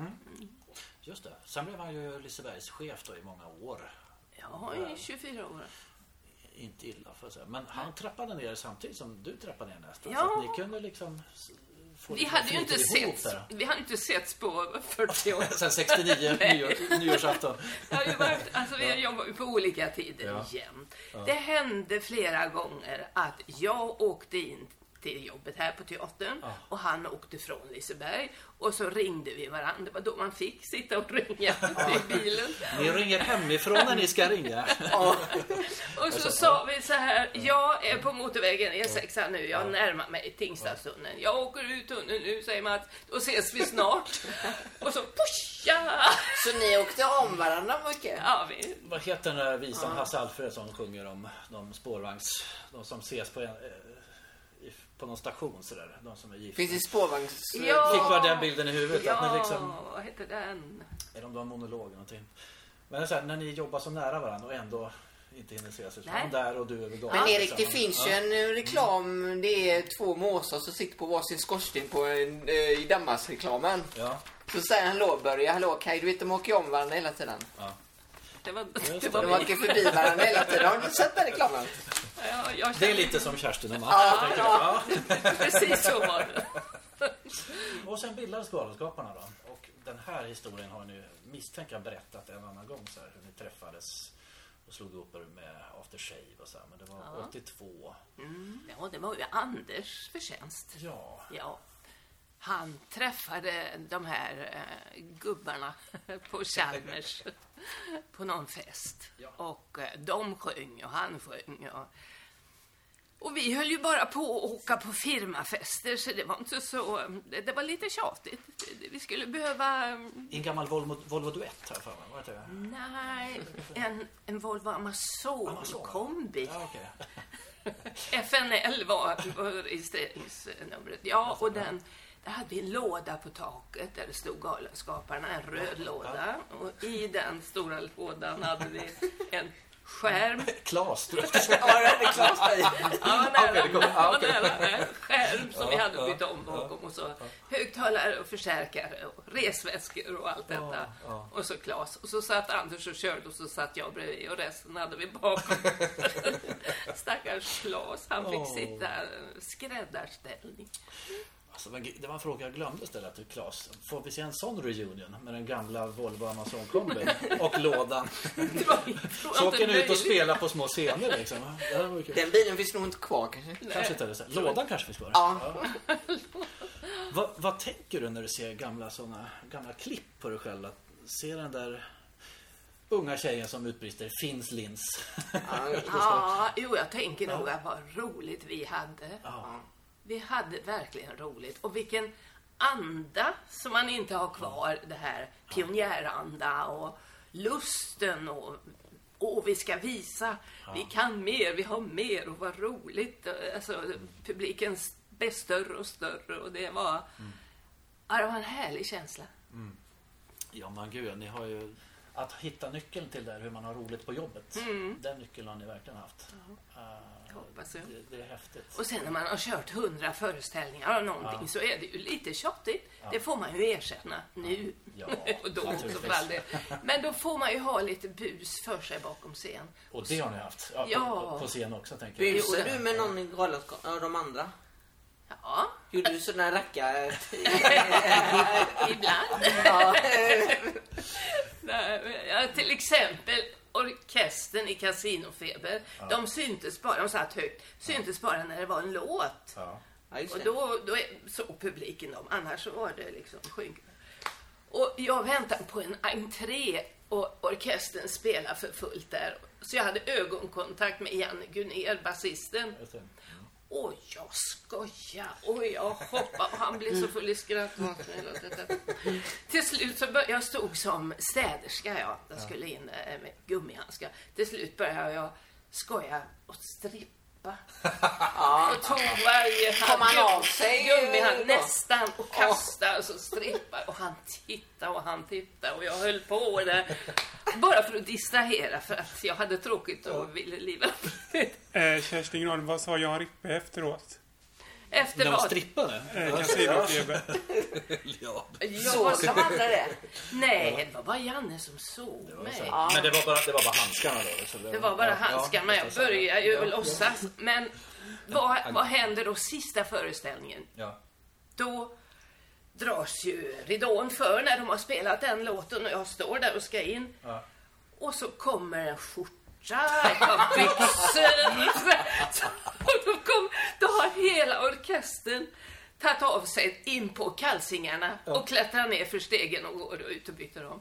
Just det. Sen blev han ju Lisebergs chef då i många år. Ja, i 24 år. Inte illa jag säga. Men han trappade ner samtidigt som du trappade ner nästan. Ja. Så att ni kunde liksom Vi hade ju inte sett, vi hade inte setts på 40 år. Sen 69, nyår, nyårsafton. Har ju varit, alltså vi jobbar ju på olika tider Ja. jämt. Det hände flera gånger att jag åkte in till jobbet här på teatern och han åkte från Liseberg och så ringde vi varandra. Det var då man fick sitta och ringa i bilen. Ni ringer hemifrån när ni ska ringa. Och så sa vi så här, jag är på motorvägen E6 nu, jag närmar mig Tingstadstunneln. Jag åker ut tunneln nu, säger Mats, då ses vi snart. Och så pusha! Så ni åkte om varandra mycket? Ja, vi, Vad heter den där visan Hasse Alfredson sjunger om de spårvagns... De som ses på, en, på någon station sådär. De som är gifta. Finns det spårvagns... Ja. Fick bara den bilden i huvudet. Att ni liksom, ja, vad heter den? eller om det var en monolog eller någonting. Men så här, när ni jobbar så nära varandra och ändå inte hinner ses. Utan där och du över gatan. Men Erik, liksom. det finns ju en eh, reklam. Det är två måsar som sitter på varsin skorsten på en, eh, i Danmarksreklamen. Ja. Så säger han Börje, hallå Kaj, du vet de åker om varandra hela tiden. Det var, det var De åker förbi varandra hela tiden. Har du sett den reklamen? ja, jag Det är lite som Kerstin och Mats. jag. Ja. Precis så var det. Och sen bildades Galenskaparna då. Och den här historien har ni misstänker jag berättat en annan gång så här, hur ni träffades och slog ihop er med After Shave och så här. Men det var Ja. 82. Ja, det var ju Anders förtjänst. Ja. Ja. Han träffade de här eh, gubbarna på Chalmers på någon fest. Ja. Och eh, de sjöng och han sjöng. Och, och vi höll ju bara på att åka på firmafester så det var inte så... Det, det var lite tjatigt. Vi skulle behöva... I en gammal Volvo, Volvo Duett här för mig. Heter det? Nej, en, en Volvo Amazon, Amazon. kombi. Ja, okej. FNL var var registreringsnumret. Ja, och den, där hade vi en låda på taket där det stod Galenskaparna, en röd låda. Och i den stora lådan hade vi en skärm. Klas, du Ja, det är Klas i. Ja, nära. Ja, nära. Skärm som vi hade bytt om bakom och så högtalare och förstärkare och resväskor och allt detta. Och så Klas. Och så satt Anders och körde och så satt jag bredvid och resten hade vi bakom. Stackars Klas, han fick sitta skräddarställning. Alltså, det var en fråga jag glömde ställa till Claes. Får vi se en sån reunion med den gamla Volvo Amazon kombin och lådan? Så inte åker ni ut och spelar på små scener liksom. Den bilen finns nog inte kvar kanske. Kanske inte det. Lådan kanske finns kvar. Ja. Vad, vad tänker du när du ser gamla såna, gamla klipp på dig själv? Att se den där unga tjejen som utbrister finns lins. Ja, Ja, jo, jag tänker nog att vad roligt vi hade. Ja. Vi hade verkligen roligt. Och vilken anda som man inte har kvar. Det här pionjäranda och lusten och och vi ska visa, vi kan mer, vi har mer och vad roligt. Alltså, publiken blev större och större och det var, ja, det var en härlig känsla. Ja men gud, ni har ju att hitta nyckeln till där hur man har roligt på jobbet. Den nyckeln har ni verkligen haft. Uh, hoppas jag. det, det är häftigt. Och sen när man har kört hundra föreställningar av någonting Ja. så är det ju lite tjattigt. Det får man ju erkänna nu. Ja, och då också för. Men då får man ju ha lite bus för sig bakom scen. Och det har ni haft. Ja, Ja. På, på, på scen också tänker jag. Busar Jo, du med någon i galenskap av de andra? Ja, Gjorde du sådana racka... ibland. ja. Nej, ja, till exempel orkestern i Casinofeber. De syntes bara, de satt högt, syntes bara när det var en låt. Ja. ja, Och då, då är- såg publiken dem, annars så var det liksom sjunk. Och jag väntade på en entré och orkestern spelade för fullt där. Så jag hade ögonkontakt med Janne Gunér, basisten. Och jag skoja och jag hoppade och han blev så full i skratt. Till slut så började jag stod som städerska jag. Jag skulle in eh, med gummihandskar. Till slut började jag skoja och strippa. Och tog varje hand, han av sig, gummihand nästan och kastade och så strippa och han tittade och han tittade och jag höll på där. Bara för att distrahera för att jag hade tråkigt och ville liva upp. Eh, Kerstin Granlund, vad sa Jan Rippe efteråt? Efter de vad? strippade? Eh, Casinofeber. Ja. De andra det? Nej, det var bara Janne som såg mig. Men det var bara, det var bara handskarna då? Så Det var bara ja, handskarna, men jag började ju Ja. låtsas. Men vad, vad händer då sista föreställningen? Ja. Då dras ju ridån för när de har spelat den låten och jag står där och ska in. Ja. Och så kommer en skjorta, par byxor. Och då, kom, då har hela orkestern tagit av sig in på kalsingarna och klättrar ner för stegen och går ut och byter om.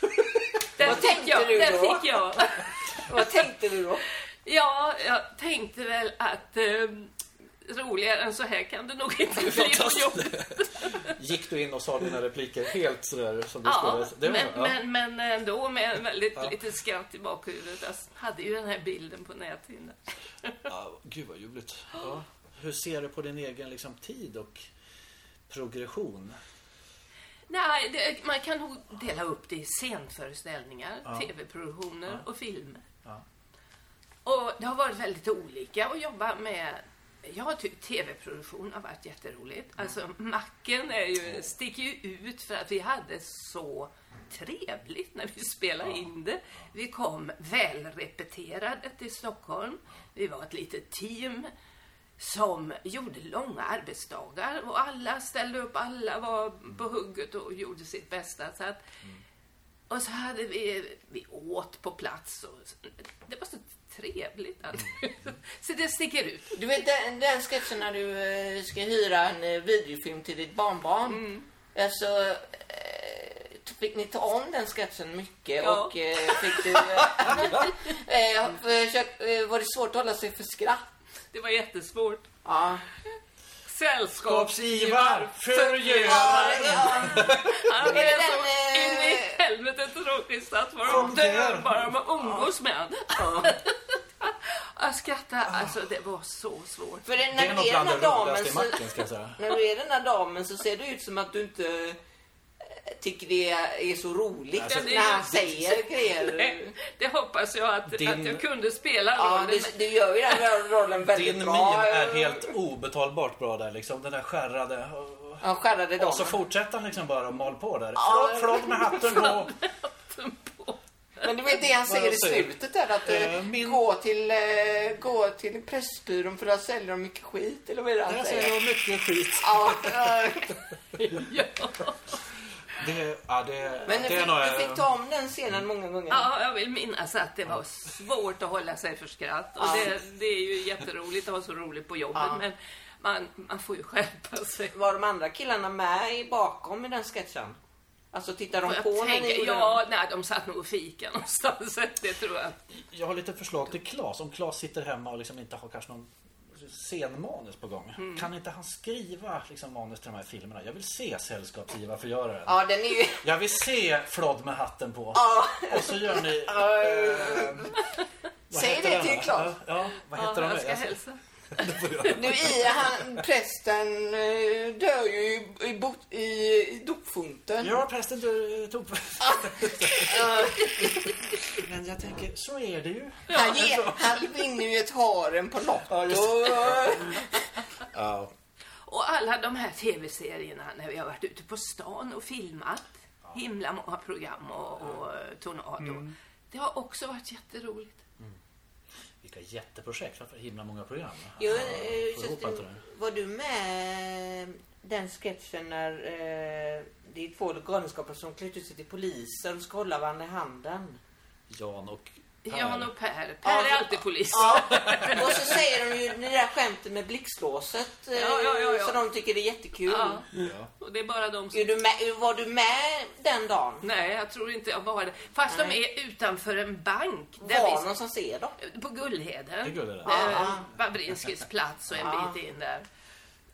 Där Vad fick tänkte jag, du där då? fick jag. Vad tänkte du då? Ja, jag tänkte väl att eh, roligare än så här kan det nog inte bli på jobbet. Gick du in och sa dina repliker helt sådär som du Ja, skulle? Det var, men, men, men ändå med en väldigt Ja. litet skratt i bakhuvudet. Jag hade ju den här bilden på näthinnan. Ja, gud vad ljuvligt. Ja. Hur ser du på din egen liksom, tid och progression? Nej, det, man kan nog dela upp det i scenföreställningar, Ja. tv-produktioner Ja. och filmer. Ja. Och det har varit väldigt olika att jobba med Jag tycker tv-produktion har varit jätteroligt. Alltså Macken är ju, sticker ju ut för att vi hade så trevligt när vi spelade in det. Vi kom välrepeterade till Stockholm. Vi var ett litet team som gjorde långa arbetsdagar och alla ställde upp, alla var på hugget och gjorde sitt bästa. Så att, och så hade vi, vi åt på plats och det var så trevligt. Alltså. Så det sticker ut. Du vet den, den sketchen när du eh, ska hyra en eh, videofilm till ditt barnbarn. Mm. Alltså, eh, fick ni ta om den sketchen mycket Ja. och eh, fick du... Eh, eh, försök, eh, var det svårt att hålla sig för skratt? Det var jättesvårt. Ja. Sällskapsivar. Ja, ja. Han Är det är så den, eh, in i helvete tråkig att Som dör dör. bara man umgås med han. Jag skrattade, alltså det var så svårt. För det, Det när är du är bland den det här damen roligaste i så, macken ska jag säga. när du är den här damen så ser det ut som att du inte eh, tycker det är så roligt Alltså, det- när han säger grejer. Nej, det hoppas jag att, Din- att jag kunde spela Ja, rollen. du, du gör ju den här rollen väldigt Din bra. min är helt obetalbart bra där liksom. Den där skärrade. Och, Ja, skärrade damen. och så fortsätter han liksom bara och mal på där. Ja. Flott, flott med hatten på. Men du vet det han säger i slutet där att Eh, min- gå, till, eh, gå till Pressbyrån för att sälja dem mycket skit eller vad är det han säger? jag mycket skit. Ja, Det, ja, det, men du det är fick, nog... du fick ta om den scenen många gånger. Ja, jag vill minnas att det var svårt att hålla sig för skratt. Och Ja. det, det är ju jätteroligt att ha så roligt på jobbet, Ja. men man, man får ju skärpa sig. Var de andra killarna med i bakom i den sketchen? Alltså tittar de Får på jag när ni ja, nej, de satt nog och fika någonstans. Det tror jag. Jag har lite förslag till Claes. Om Claes sitter hemma och liksom inte har kanske någon scenmanus på gång. Mm. Kan inte han skriva liksom, manus till de här filmerna? Jag vill se Sällskapsgiva förgöraren. Ja, den är ju... Jag vill se Flodd med hatten på. Ja. Och så gör ni... vad Säg det till? Claes. Ja, ja, vad Ja, heter de? jag ska Alltså, hälsa. Nu i han, prästen eh, dör ju i, i, bot- i, i dopfunten. Ja, prästen du tog... Men jag tänker, så är det ju. Han, ger, han vinner ju ett harem på Lotto. Ja, Ja. Och alla de här tv-serierna när vi har varit ute på stan och filmat. Himla många program och, och Tornado. Det har också varit jätteroligt. Vilka jätteprojekt. Varför himla många program? Jo, Ja, eh, där. var du med den sketchen när eh, det är två galenskapare som klätt ut sig till poliser och ska hålla varandra i handen? Jan och Jan och Per. Per Ja, är alltid polis. Ja, och så säger de ju det där skämtet med blixtlåset eh, Ja, ja, ja, ja. så de tycker det är jättekul. Ja. Ja. Och det är bara de som... Är du med, var du med den dagen? Nej, jag tror inte jag var det. Fast de Nej. är utanför en bank. Där Var vi, någonstans är de? på Gullheden. Gullheden. Eh, Ja. Babrinskis plats och en Ja. bit in där.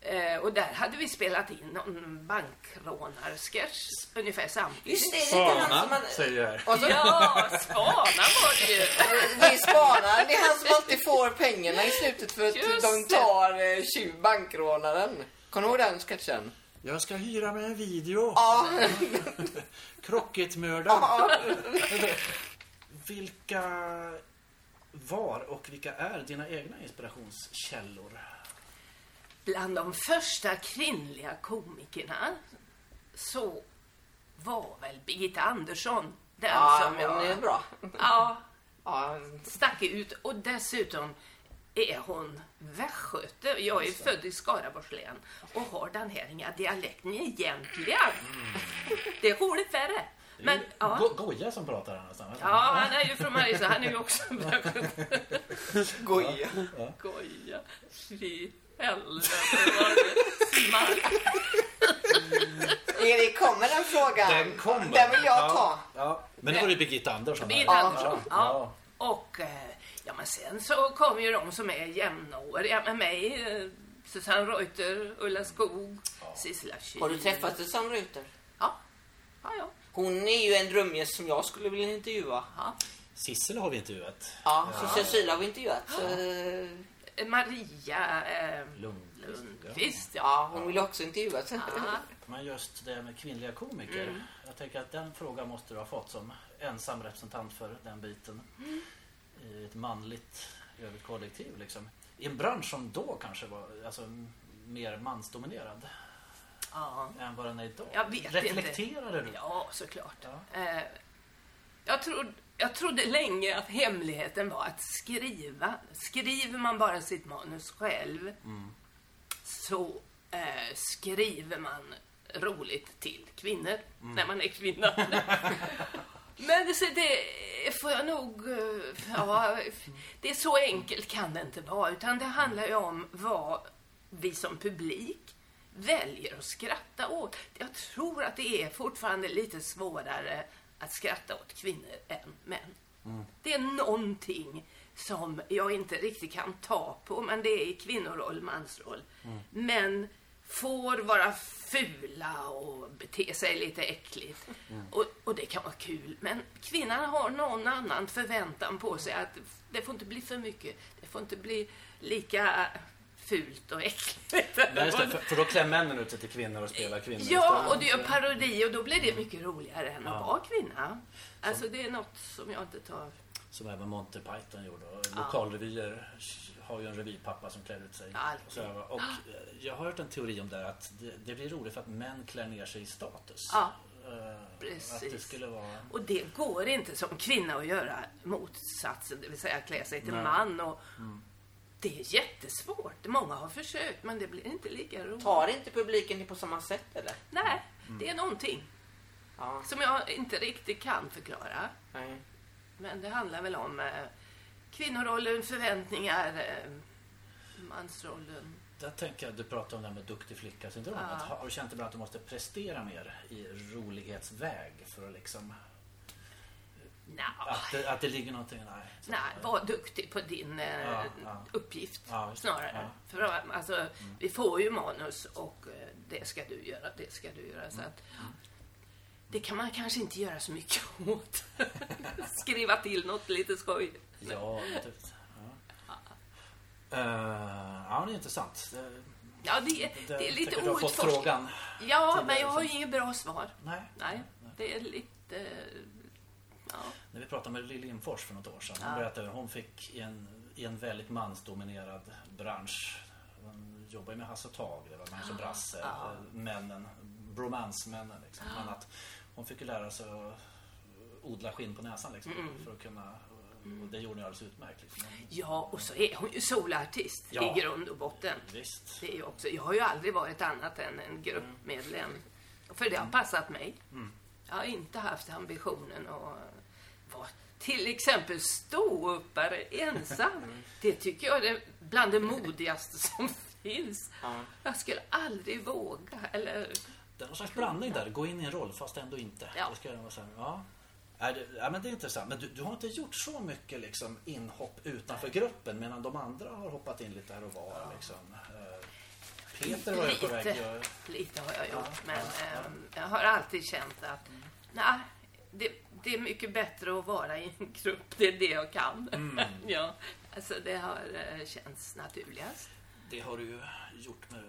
Eh, och där hade vi spelat in någon bankrånarsketch ungefär samtidigt. Just det, det är Spana, man... säger jag. Och så, Ja, Spana var det ju. Vi spanar. Det är han som alltid får pengarna i slutet för att Just de det. tar eh, tjuv bankrånaren. Kommer du ihåg den sketchen? Jag ska hyra mig en video. Ja. Krocketmördaren. Vilka var och vilka är dina egna inspirationskällor? Bland de första kvinnliga komikerna så var väl Birgitta Andersson den Ja, som det är bra. Ja, Ja, stack ut. Och dessutom är hon västgöte. Jag är född i Skaraborgs län och har den här inga dialekten egentligen. Det är roligt värre. Men, ja. Go- Goja som pratar här nästan. Ja, han är ju från Mariestad. Han är ju också västgöte. goja. Goja. Helvete vad det kommer den frågan? Den kommer. Den vill jag ta. Ja. Men det var ju Birgitta Andersson. Birgitta. Andersson. Ja. Ja. Och eh, ja, men sen så kommer ju de som är jämnåriga med mig. eh, Susanne Reuter, Ulla Skog, Sissela Kyle. Har du träffat Susanne Reuter? Ja. Ja, ja. Hon är ju en drömgäst som jag skulle vilja intervjua. ja. Sissel har vi intervjuat. Ja, så Cecilia har vi intervjuat. Så, Eh, Maria eh, Lund. Lundqvist, ja. ja, hon vill också intervjuas. ja. Men just det med kvinnliga komiker. Mm. Jag tänker att den frågan måste du ha fått som ensam representant för den biten. Mm. I ett manligt över ett kollektiv liksom. I en bransch som då kanske var alltså, mer mansdominerad Ja, än vad den är idag. Jag vet Reflekterade du? ja såklart. Ja. Eh, jag, trodde, jag trodde länge att hemligheten var att skriva. Skriver man bara sitt manus själv så eh, skriver man roligt till kvinnor när man är kvinna. Men så det får jag nog... eh, Ja, det är så enkelt kan det inte vara. Utan det handlar ju om vad vi som publik väljer att skratta åt. Jag tror att det är fortfarande lite svårare att skratta åt kvinnor än män. Det är någonting som jag inte riktigt kan ta på, men det är kvinnoroll, mansroll. Män får vara fula och bete sig lite äckligt. Och, och det kan vara kul. Men kvinnan har någon annan förväntan på sig att det får inte bli för mycket. Det får inte bli lika fult och äckligt. Nej, just det, för, för då klär männen ut sig till kvinnor och spelar kvinnor Ja, och du gör parodi och då blir det mycket roligare än att vara kvinna. Alltså det är något som jag inte tar... Som även Monty Python gjorde. Och Lokalrevyer har ju en revypappa som klär ut sig. Alltid. Och, och eh, jag har hört en teori om det att det, det blir roligt för att män klär ner sig i status. Ja, Eh, precis. Det skulle vara... Och det går inte som kvinna att göra motsatsen, det vill säga klä sig till Nej. man. Och Det är jättesvårt. Många har försökt men det blir inte lika roligt. Tar inte publiken det på samma sätt eller? Nej, det är någonting Ja. som jag inte riktigt kan förklara. Nej. Men det handlar väl om eh, kvinnorollen, förväntningar, eh, mansrollen. Där tänker jag, du pratar om det här med duktig flicka-syndromet. Ja. Har har du känt ibland att du måste prestera mer i rolighetsväg för att liksom... Nja, Att det, att det ligger någonting... Nej. nej, var duktig på din eh, Ja, ja. uppgift Ja, det. snarare. Mm. För alltså, vi får ju manus och eh, det ska du göra, det ska du göra. Mm. Så att, det kan man kanske inte göra så mycket åt. Skriva till något lite skoj. Ja, typ. Ja. Uh, ja, det är intressant. Det, Ja, det, är- det är lite outforskat. frågan. Ja, men det, jag har ju liksom. inget bra svar. Nej. Nej, det är lite... Ja. När vi pratade med Lill Lindfors för något år sedan. Hon Ja. berättade att hon fick i en, i en väldigt mansdominerad bransch. Hon jobbar ju med Hasse Tage, det var Brasse, Ja. männen, bromansmännen. Liksom. Men att hon fick ju lära sig att odla skinn på näsan liksom, Mm. för att kunna och det gjorde hon alldeles utmärkt. Liksom. ja, och så är hon ju solartist Ja. i grund och botten. Visst. Det är också, jag har ju aldrig varit annat än en gruppmedlem. För det har passat mig. Jag har inte haft ambitionen att till exempel ståuppare ensam. Det tycker jag är bland det modigaste som finns. Ja. Jag skulle aldrig våga. Eller, Det är någon slags blandning där. Gå in i en roll fast ändå inte. Ja. Det ska vara så här, ja. Ja, det, ja, men det är intressant. Men du, du har inte gjort så mycket liksom, inhopp utanför gruppen medan de andra har hoppat in lite här och var. Liksom. Eh, Peter var ju på väg lite, har jag gjort. Ja, men ja, ja. ehm, jag har alltid känt att nej, det, det är mycket bättre att vara i en grupp. Det är det jag kan. Mm. ja, alltså det har eh, känts naturligast. Det har du ju gjort med,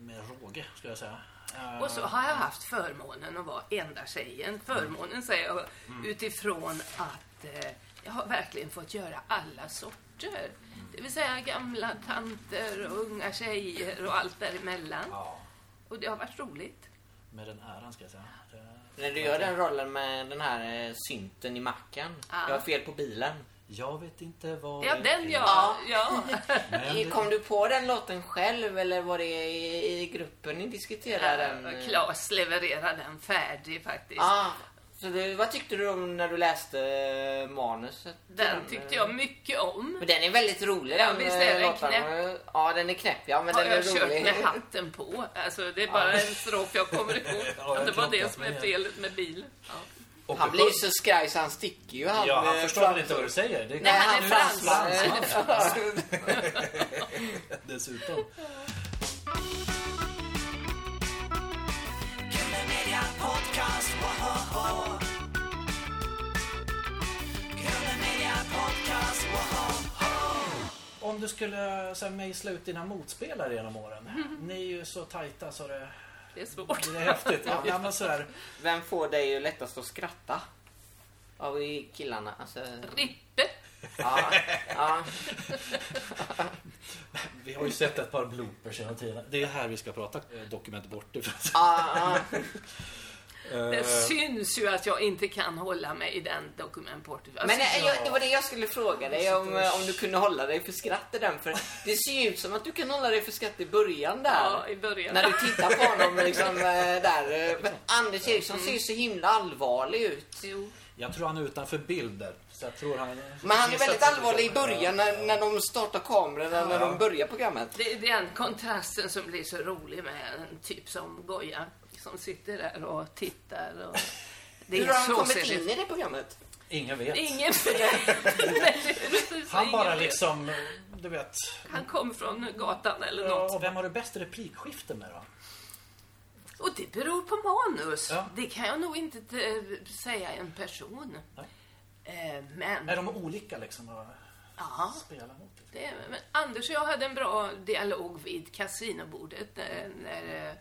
med råge, ska jag säga. Eh, Och så har jag haft förmånen att vara enda tjejen. Förmånen säger jag utifrån att eh, jag har verkligen fått göra alla sorter. Det vill säga gamla tanter och unga tjejer och allt däremellan. Ja, Och det har varit roligt. med den äran ska jag säga. När du gör den rollen med den här eh, synten i macken. Ja. Jag har fel på bilen. Jag vet inte vad... Ja, den ja. ja. Men Kom du på den låten själv eller var det i, i gruppen ni diskuterade den? Claes levererar den färdig faktiskt. Ah, så du, vad tyckte du om när du läste eh, manuset? Den tyckte jag mycket om. Men den är väldigt rolig Ja, den visst är eh, den låten. Ja, den är knäpp ja, men Har den är jag kört med hatten på. Alltså, det är bara en strof jag kommer ihåg. Ja, det var det som är felet med bilen. Ja. Och Han blir så skraj så han sticker ju. Han, Ja, han eh, förstår väl inte vad du säger. Det Nej, han är fransman. Dessutom. Media Podcast, woho! Kule Media Podcast, woho! Om du skulle så här, mejsla ut dina motspelare genom åren. Ni är ju så tajta så det, Det är svårt. det är häftigt. Ja, ja, men så här, Vem får dig lättast att skratta? Av killarna? Alltså, Rippe. Ja, ja. Vi har ju sett ett par bloopers genom tiden. Det är här vi ska prata eh, dokument bortifrån. ja, ja. Det Eh, syns ju att jag inte kan hålla mig i den dokumentporten. Alltså, Men eh, jag, det var det jag skulle fråga dig om, eh, om du kunde hålla dig för skratt i den. För det ser ju ut som att du kan hålla dig för skratt i början där. ja, i början. När du tittar på honom liksom eh, där. eh, Men Anders Eriksson ser ju så himla allvarlig ut. Jo. Jag tror han är utanför bild där. Så jag tror han... Men han är väldigt allvarlig i början när, när de startar kamerorna, när de börjar programmet. Det är den kontrasten som blir så rolig med en typ som Goya. Som sitter där och tittar. Och det Hur har han kommit seriöst. in i det programmet? Ingen vet. Ingen vet. Han bara liksom, du vet. Han kom från gatan eller Ja, något. och vem har du bäst replikskifte med då? Och det beror på manus. Ja. Det kan jag nog inte eh, säga en person. Nej. Eh, Men, Är de olika liksom att ja, spela mot? det, men Anders och jag hade en bra dialog vid kasinobordet när, när eh,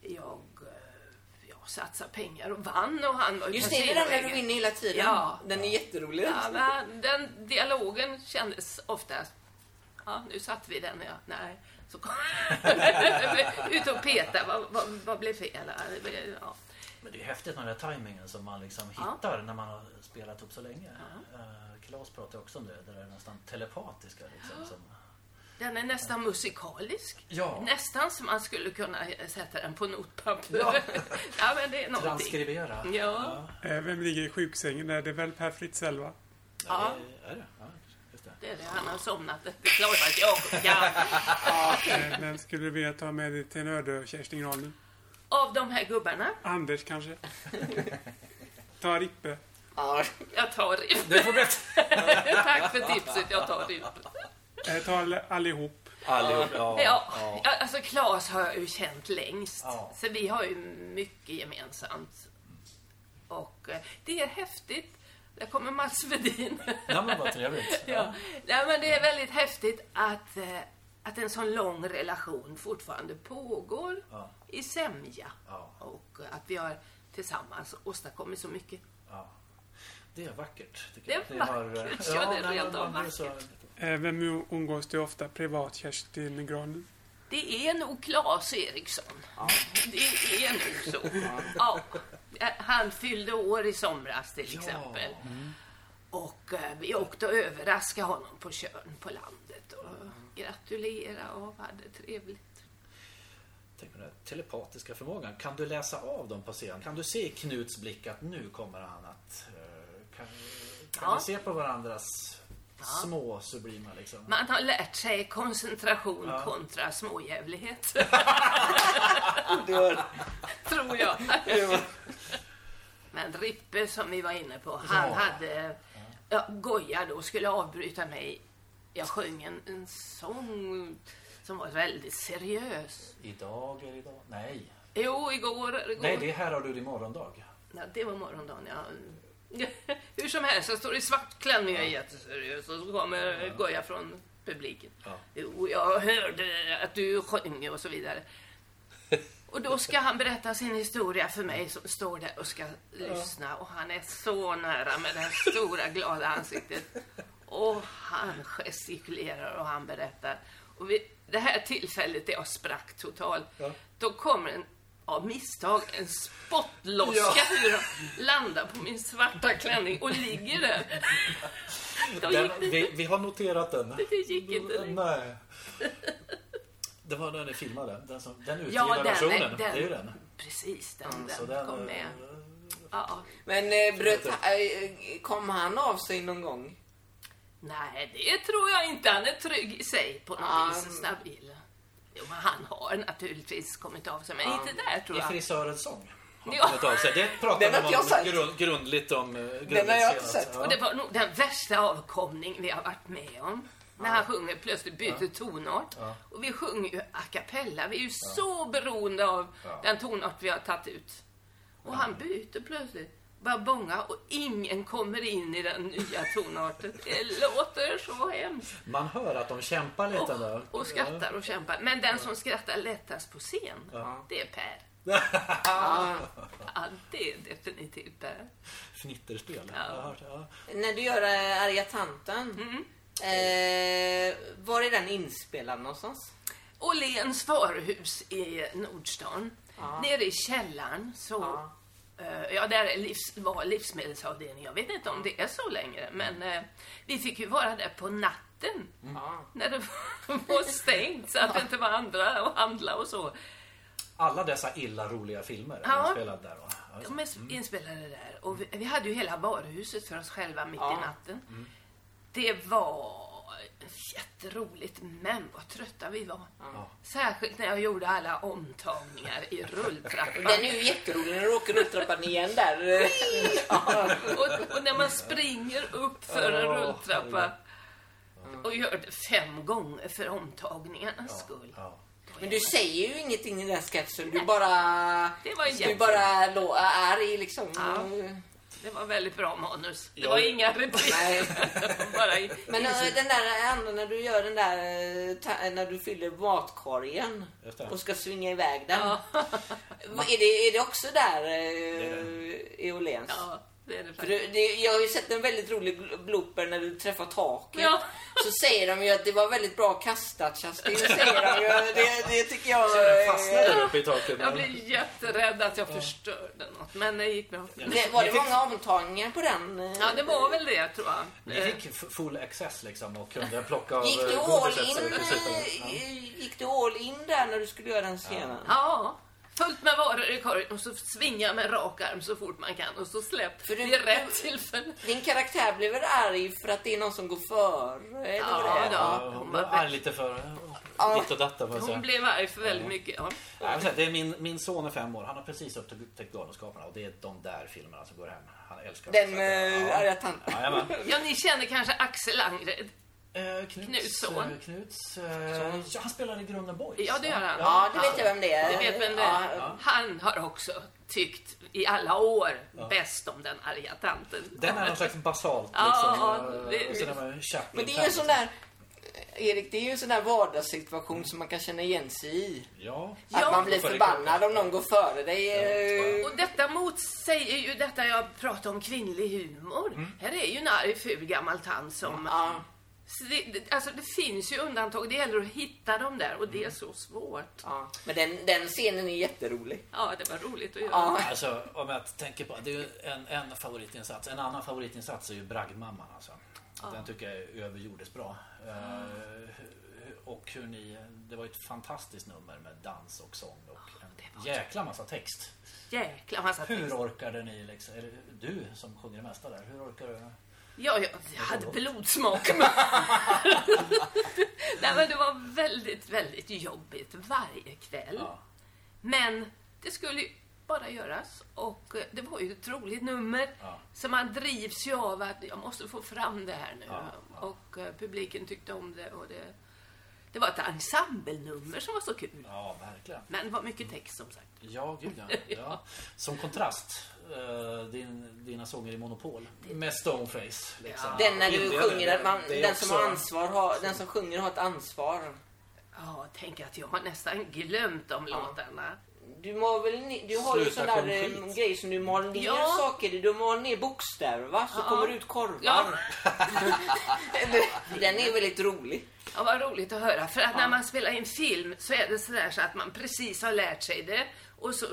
jag eh, ja, satsade pengar och vann och han var ju Just det, den när du vinner hela tiden. Ja. Den är jätterolig. Ja, men den dialogen kändes oftast... Ja, nu satt vi den, ja. Nej. Så kom ut och peta. Vad, vad, vad blev fel? Ja. Men det är häftigt den där tajmingen som man liksom Ja. hittar när man har spelat upp så länge. Uh, Claes pratar också om det, det där nästan telepatiska liksom. Som, Den är nästan musikalisk. Ja. Nästan som man skulle kunna sätta den på notpapper. Ja. Ja, men det är någonting. transkribera. Ja. Eh, Vem ligger i sjuksängen där? Det är väl Per Fritzell va? Ja. Är det? Ja, just det. Det är det. Han har somnat. Det är klart att jag kan. Eh, Vem skulle du vilja ta med dig till en öde Kerstin Granlund? Av de här gubbarna, Anders kanske? Ta Rippe. Ja. jag tar Ripp. Du får berätta. Tack för tipset. Jag tar Ripp. Eh, Ta all- allihop. Allihop. Ja. Ja, ja. ja, alltså Claes har jag ju känt längst. Ja. Så vi har ju mycket gemensamt. Och eh, det är häftigt. Där kommer Mats Wedin. Ja, men vad trevligt. ja. Nej, men det är väldigt häftigt att, eh, att en sån lång relation fortfarande pågår Ja. i sämja. Ja. Och eh, att vi har tillsammans åstadkommit så mycket. Ja. Det är vackert. Det är har, vackert. Ja, det är rent men av man blir så- Eh, Vem umgås du ofta privat, Kerstin Granlund? Det är nog Claes Eriksson. Det är nog så. Ja. Han fyllde år i somras till exempel. Och eh, vi åkte och överraskade honom på Tjörn på landet och gratulerade och hade trevligt. Tänk på den här telepatiska förmågan. Kan du läsa av dem på scen? Kan du se i Knuts blick att nu kommer han att... eh, Kan, kan Ja. vi se på varandras små sublima liksom? Man har lärt sig koncentration Ja. kontra småjävlighet, Det var, tror jag. det Men Rippe som vi var inne på, han Ja. hade... Ja, Goja då skulle avbryta mig. Jag sjöng en, en sång som var väldigt seriös. Idag är idag? Nej. Jo, igår... igår. Nej, det är här har du din morgondag. Ja, det var morgondagen, ja. Hur som helst, jag står i svart klänning och är jätteseriös och så kommer Goja från publiken. Ja. Jo, jag hörde att du sjöng och så vidare. Och då ska han berätta sin historia för mig som står där och ska lyssna. Och han är så nära med det stora glada ansiktet. Och han gestikulerar och han berättar. Och vid det här tillfället där jag sprack totalt, Ja. då kommer en av misstag en spottloska ur och landar på min svarta klänning och ligger där. Den, vi, vi har noterat den. det gick inte längre. Nej. Det var den ni filmade. Den, som, den utgivna Ja, den, versionen. den, Det är ju den. Precis, den, Så den den kom med. Ja. men eh, bröt, eh, kom han av sig någon gång? Nej, det tror jag inte. Han är trygg i sig på något Ja. vis. Stabil. Jo, men han har naturligtvis kommit av sig, men Ja. inte där tror I jag. frisörens sång. Ja. Det pratar Den har de inte jag om sett. grund, grundligt om. eh, Grundligt Den har jag inte sett. Ja. Och det var nog den värsta avkomning vi har varit med om. När han sjunger plötsligt byter tonart. Ja. Och vi sjunger ju a cappella. Vi är ju så beroende av Ja. den tonart vi har tagit ut. Och han byter plötsligt. Bara bånga och ingen kommer in i den nya tonarten. Det låter så hemskt. Man hör att de kämpar lite där. Och, och skrattar och kämpar. Men den som skrattar lättast på scen, Ja. det är Per. Ja. Ja, det är definitivt det. Fnitterspel. Ja. Ja. När du gör äh, Arga tanten. Mm. Eh, var är den inspelad någonstans? Åhléns varuhus i Nordstan. Ja. Nere i källaren så... Ja. eh, Ja, där är livs, var livsmedelsavdelningen. Jag vet inte om det är så längre, men eh, vi fick ju vara där på natten Ja. när det var stängt så att det inte var andra att handla och så. Alla dessa illa roliga filmer Ja. inspelade där. Ja, just De är inspelade där. Och vi, vi hade ju hela varuhuset för oss själva mitt Ja. i natten. Det var jätteroligt, men vad trötta vi var. Ja. Särskilt när jag gjorde alla omtagningar i rulltrappan. Den är ju jätterolig när du åker rulltrappan igen där. ja. och, och när man springer upp för en rulltrappa och gör det fem gånger för omtagningarnas skull. Men du säger ju ingenting i den sketchen. Du bara... Det var Du bara är arg liksom. Ja. Det var väldigt bra manus. Det Ja. var inga repliker. Nej. Bara i, Men äh, den där andra när du gör den där äh, ta- när du fyller matkorgen och ska svinga iväg den. ja, Är, det, är det också där i Åhléns? ja, det är det För det, det, jag har ju sett en väldigt rolig blooper när du träffar taket. Ja. Så säger de ju att det var väldigt bra kastat Kerstin. Säger de ju. Det, det tycker jag... Den fastnade där uppe i taket. Jag blev jätterädd att jag förstörde något, men det gick bra. Det, var det många omtagningar på den? eh? Ja, det var väl det, tror jag. Ni fick full access liksom och kunde plocka av Gick du eh, all in, så Ja. eh, gick du all in där när du skulle göra den scenen? Ja, fullt med varor i korgen och så svinga med rak arm så fort man kan och så släpp För du- vid rätt tillfälle. Din karaktär blev väl arg för att det är någon som går före? Eller Ja, det. Ja, hon var arg lite för Ja. ditt och datta. Hon säga. blev arg för väldigt mycket. Ja. Ja, vill säga, Det är min, min son är fem år. Han har precis upptäckt Galenskaparna och det är de där filmerna som går hem. Han älskar Den Ja. arga tanten. Jajamän. ja, ni känner kanske Axel Angred? Eh, Knuts, Knuts son. eh, Knuts eh, ja, han spelar i grunden Boys. Ja, det gör han. Ja, det vet jag vem det är. Du vet vem det Ja, är? Han har också tyckt i alla år bäst om den arga tanten. Den är någon slags basalt Ja, liksom. ja, eh, det- Chaplin Men det är ju en sån där... Erik, det är ju en sån där vardagssituation som man kan känna igen sig i. Ja. Att Ja. man blir förbannad om någon går före dig. eh, Och detta motsäger ju detta jag pratade om kvinnlig humor. Mm. Här är ju en arg ful gammal tant som... Ja. Så det, det- alltså det finns ju undantag. Det gäller att hitta dem där och det är så svårt. Ja. Men den, den scenen är jätterolig. Ja, det var roligt att göra. Ja. Alltså om jag tänker på, det är en, en favoritinsats. En annan favoritinsats är ju Bragdmamman alltså. Den tycker jag är överjordes bra. Eh, och hur ni, det var ju ett fantastiskt nummer med dans och sång och en jäkla massa text. Jäkla massa Hur text. orkade ni liksom, är det du som sjunger det mesta där, hur orkar du? Ja, jag, jag hade blodsmak. Nej, men det var väldigt, väldigt jobbigt varje kväll. Ja. Men det skulle ju bara göras och eh, det var ju ett roligt nummer. Ja. Så man drivs ju av att jag måste få fram det här nu. Ja. Och eh, publiken tyckte om det och det, det var ett ensemblenummer som var så kul. Ja, verkligen. Men det var mycket text som sagt. Ja, gud ja. ja. Som kontrast, eh, din, dina sånger i Monopol. Med Stoneface. Liksom. Den när du sjunger, att man, det den som har ansvar har, den som sjunger har ett ansvar. Ja, tänk att jag har nästan glömt de låtarna. Du, mal väl ner, du har ju sån där skit. grej som du mal ner Ja. saker i. Du mal ner bokstäver va? Så Ja. kommer det ut korvar. Ja. den är väldigt rolig. Ja, vad roligt att höra. För att när man spelar in film så är det sådär så att man precis har lärt sig det och så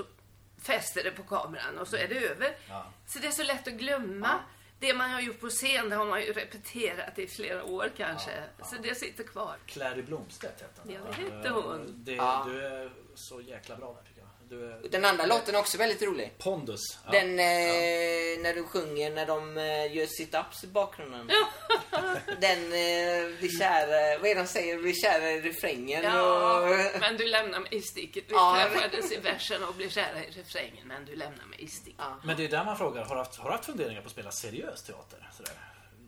fäster det på kameran och så är det över. Ja. Så det är så lätt att glömma. Det man har gjort på scen det har man ju repeterat i flera år kanske. Så det sitter kvar. Clary Blomstedt hette hon. Ja, det hette hon. Det, Ja. Du är så jäkla bra där. Du är... Den andra låten är också väldigt rolig. Pondus. Ja. Den eh, när du sjunger när de eh, gör sit-ups i bakgrunden. Den eh, blir kär, vad är det de säger, blir kära i refrängen. Ja, Och, men du lämnar mig i sticket. Vi Ja, träffades i versen och blev kära i refrängen, men du lämnar mig i sticket. ja. Men det är där man frågar, har du haft, har du haft funderingar på att spela seriös teater? Sådär?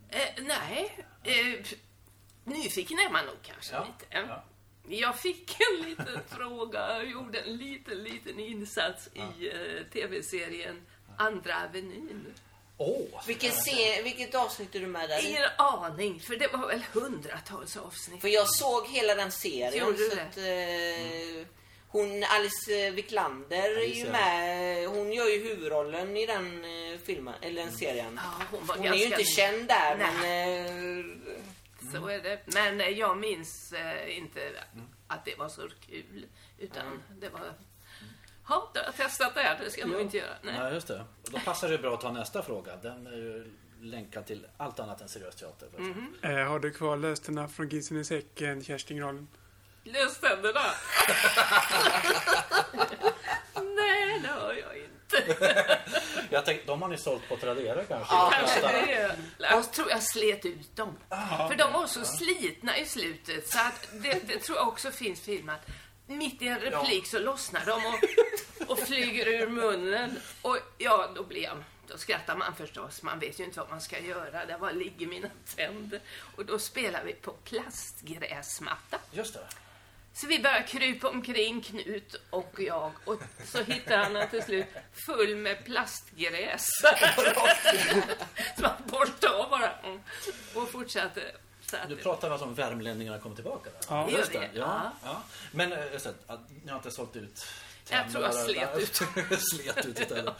Eh, nej, eh, nyfiken är man nog kanske Ja, lite. Ja. Jag fick en liten fråga, jag gjorde en liten, liten insats i eh, tv-serien Andra Avenyn. Åh! Vilken se, vilket avsnitt är du med där i? Ingen aning, för det var väl hundratals avsnitt. För jag såg hela den serien. Gjorde du så det? att, eh, Hon Alice Wiklander är ju ja. med. Hon gör ju huvudrollen i den eh, filmen, eller den serien. Ja, hon var Hon är ju inte känd där Nej. men... Eh, Så är det. Men eh, jag minns eh, inte att det var så kul. Utan det var... Ja, då har jag testat det här. Det ska jag nog inte göra. Nej. Nej, just det. Och då passar det bra att ta nästa fråga. Den är ju länkad till allt annat än seriös teater. exempel. Eh, har du kvar lösterna från Grisen i säcken, Kerstin Grahlen? Lös tänderna! Nej, det har jag inte. Jag tänkte, de har ni sålt på Tradera kanske? Ja, Kanske det. Jag tror jag slet ut dem. För de var så slitna i slutet så att det, det tror jag också finns filmat. Mitt i en replik så lossnar de och, och flyger ur munnen. Och ja, då blir jag... Då skrattar man förstås. Man vet ju inte vad man ska göra. Där var ligger mina tänder. Och då spelar vi på plastgräsmatta. Just det. Så vi börjar krypa omkring Knut och jag och så hittar han den till slut full med plastgräs. så man borstade av bara mm. och fortsatte. Du pratar alltså om värmlänningarna kommer tillbaka? Där. Ja. Just det? Ja, ja. Men eh, just det, ni har inte sålt ut Jag tror jag tänder, slet eller- slet ut istället.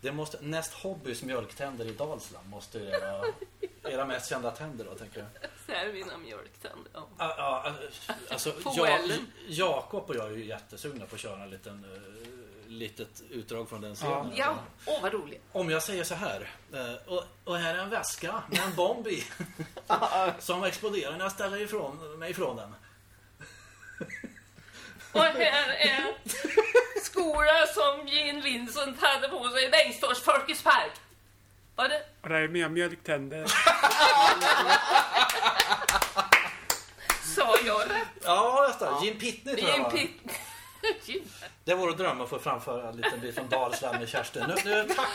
Det måste, näst hobbys mjölktänder i Dalsland måste ju era, era mest kända tänder då, tänker jag. så här är mina mjölktänder. Ja. Ja, ja, alltså, På Ja- Ellen. Jakob och jag är ju jättesugna på att köra en liten uh, litet utdrag från den scenen. Ja, åh vad roligt. Om jag säger så här. eh, och, och här är en väska med en bomb i. som exploderar när jag ställer ifrån, mig ifrån den. Och här är skorna som Gene Vincent hade på sig i Bengtsfors Folkets Park. Var det? Och där är mina mjölktänder. Sa jag rätt? Ja, det. Jim Pitney tror jag Jim va? Det vore dröm att få framföra en liten bit från Dalsland med Kerstin. Nu, nu, tack!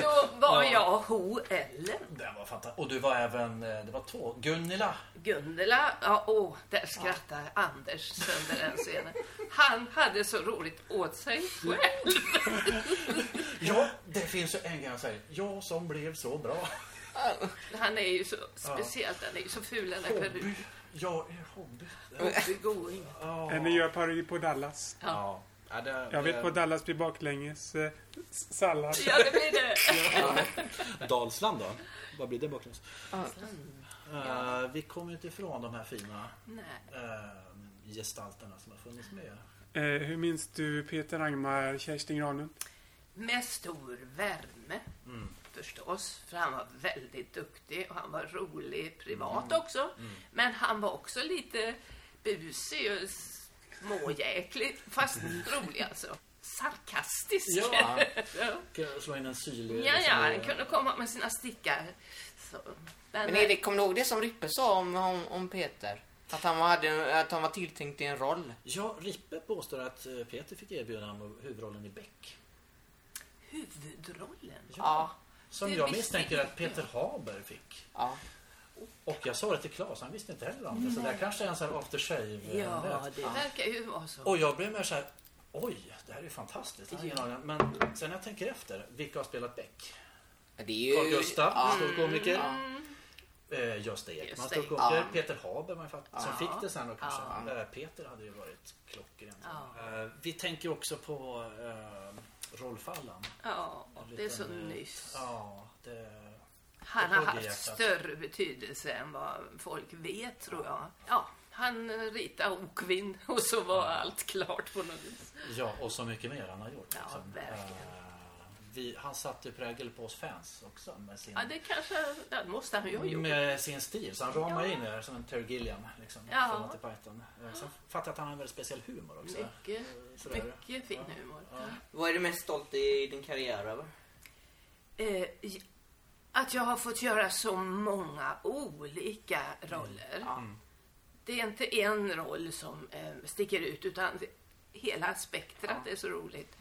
Då var Ja. jag Ho Ellen. Den var fantastisk. Och du var även, eh, det var två, Gunilla. Gunilla, ja, åh, där skrattar Anders sönder den scenen. Han hade så roligt åt sig själv. Ja, det finns ju en grej han säger. Jag som blev så bra. Han är ju så speciellt, han är ju så ful den där peruken. Jag är hobby. Hobbygoing. Ja. Eh, Ni gör parodi på Dallas. Ja. Ja, det, Jag vet vad Dallas blir baklänges. Eh, sallad. Ja, det blir det. Dalsland då? Vad blir det baklänges? Eh, vi kommer inte ifrån de här fina uh, gestalterna som har funnits med. Eh, hur minns du Peter Angmar, Kerstin Granlund? Med stor värme. Förstås, för han var väldigt duktig och han var rolig privat också. Men han var också lite busig och småjäklig, fast rolig alltså. Sarkastisk. Ja. ja. Ska Slå in en syrlig... Ja, ja, han kunde komma med sina stickar. Så, men, Men Erik, kommer du ihåg det som Rippe sa om, om, om Peter? Att han, var, hade, att han var tilltänkt i en roll. Ja, Rippe påstår att eh, Peter fick erbjudande om huvudrollen i Beck. huvudrollen? Ja. Som jag misstänker att Peter Haber fick. ja. Och jag sa det till Claes, han visste inte heller om det. Så där kanske är en sån här after shave. eh, Ja, det verkar ju vara så. Och jag blev mer så här, oj, det här är ju fantastiskt. Om. Men sen när jag tänker efter, vilka har spelat Beck? Det är ju... Carl Gustaf, Ja. stor komiker. Ja. Eh, Gösta Ekman, stor komiker. Ja. Peter Haber var ju fakt- som Ja. fick det sen och kanske. Ja. Eh, Peter hade ju varit klockren. Ja. Eh, vi tänker också på eh, Rolf Allan. Ja, det är så eh, nyss. Ja, det... Han har haft större betydelse än vad folk vet, tror jag. Ja, han ritade Okvind och så var allt klart på något vis. Ja, och så mycket mer han har gjort. Ja, liksom. verkligen. Vi, han satte prägel på oss fans också med sin, Ja, det kanske ja, det måste han ju ha gjort. med sin stil. Så han ramar in er som en Terry Gilliam. Liksom, Ja. från Monty Python. Eh, Sen fattar jag att han har en väldigt speciell humor också. Mycket, Eh, sådär. mycket fin humor. Vad är du mest stolt i din karriär över? Eh, att jag har fått göra så många olika roller. Ja. Det är inte en roll som eh, sticker ut utan det, hela spektrat är så roligt.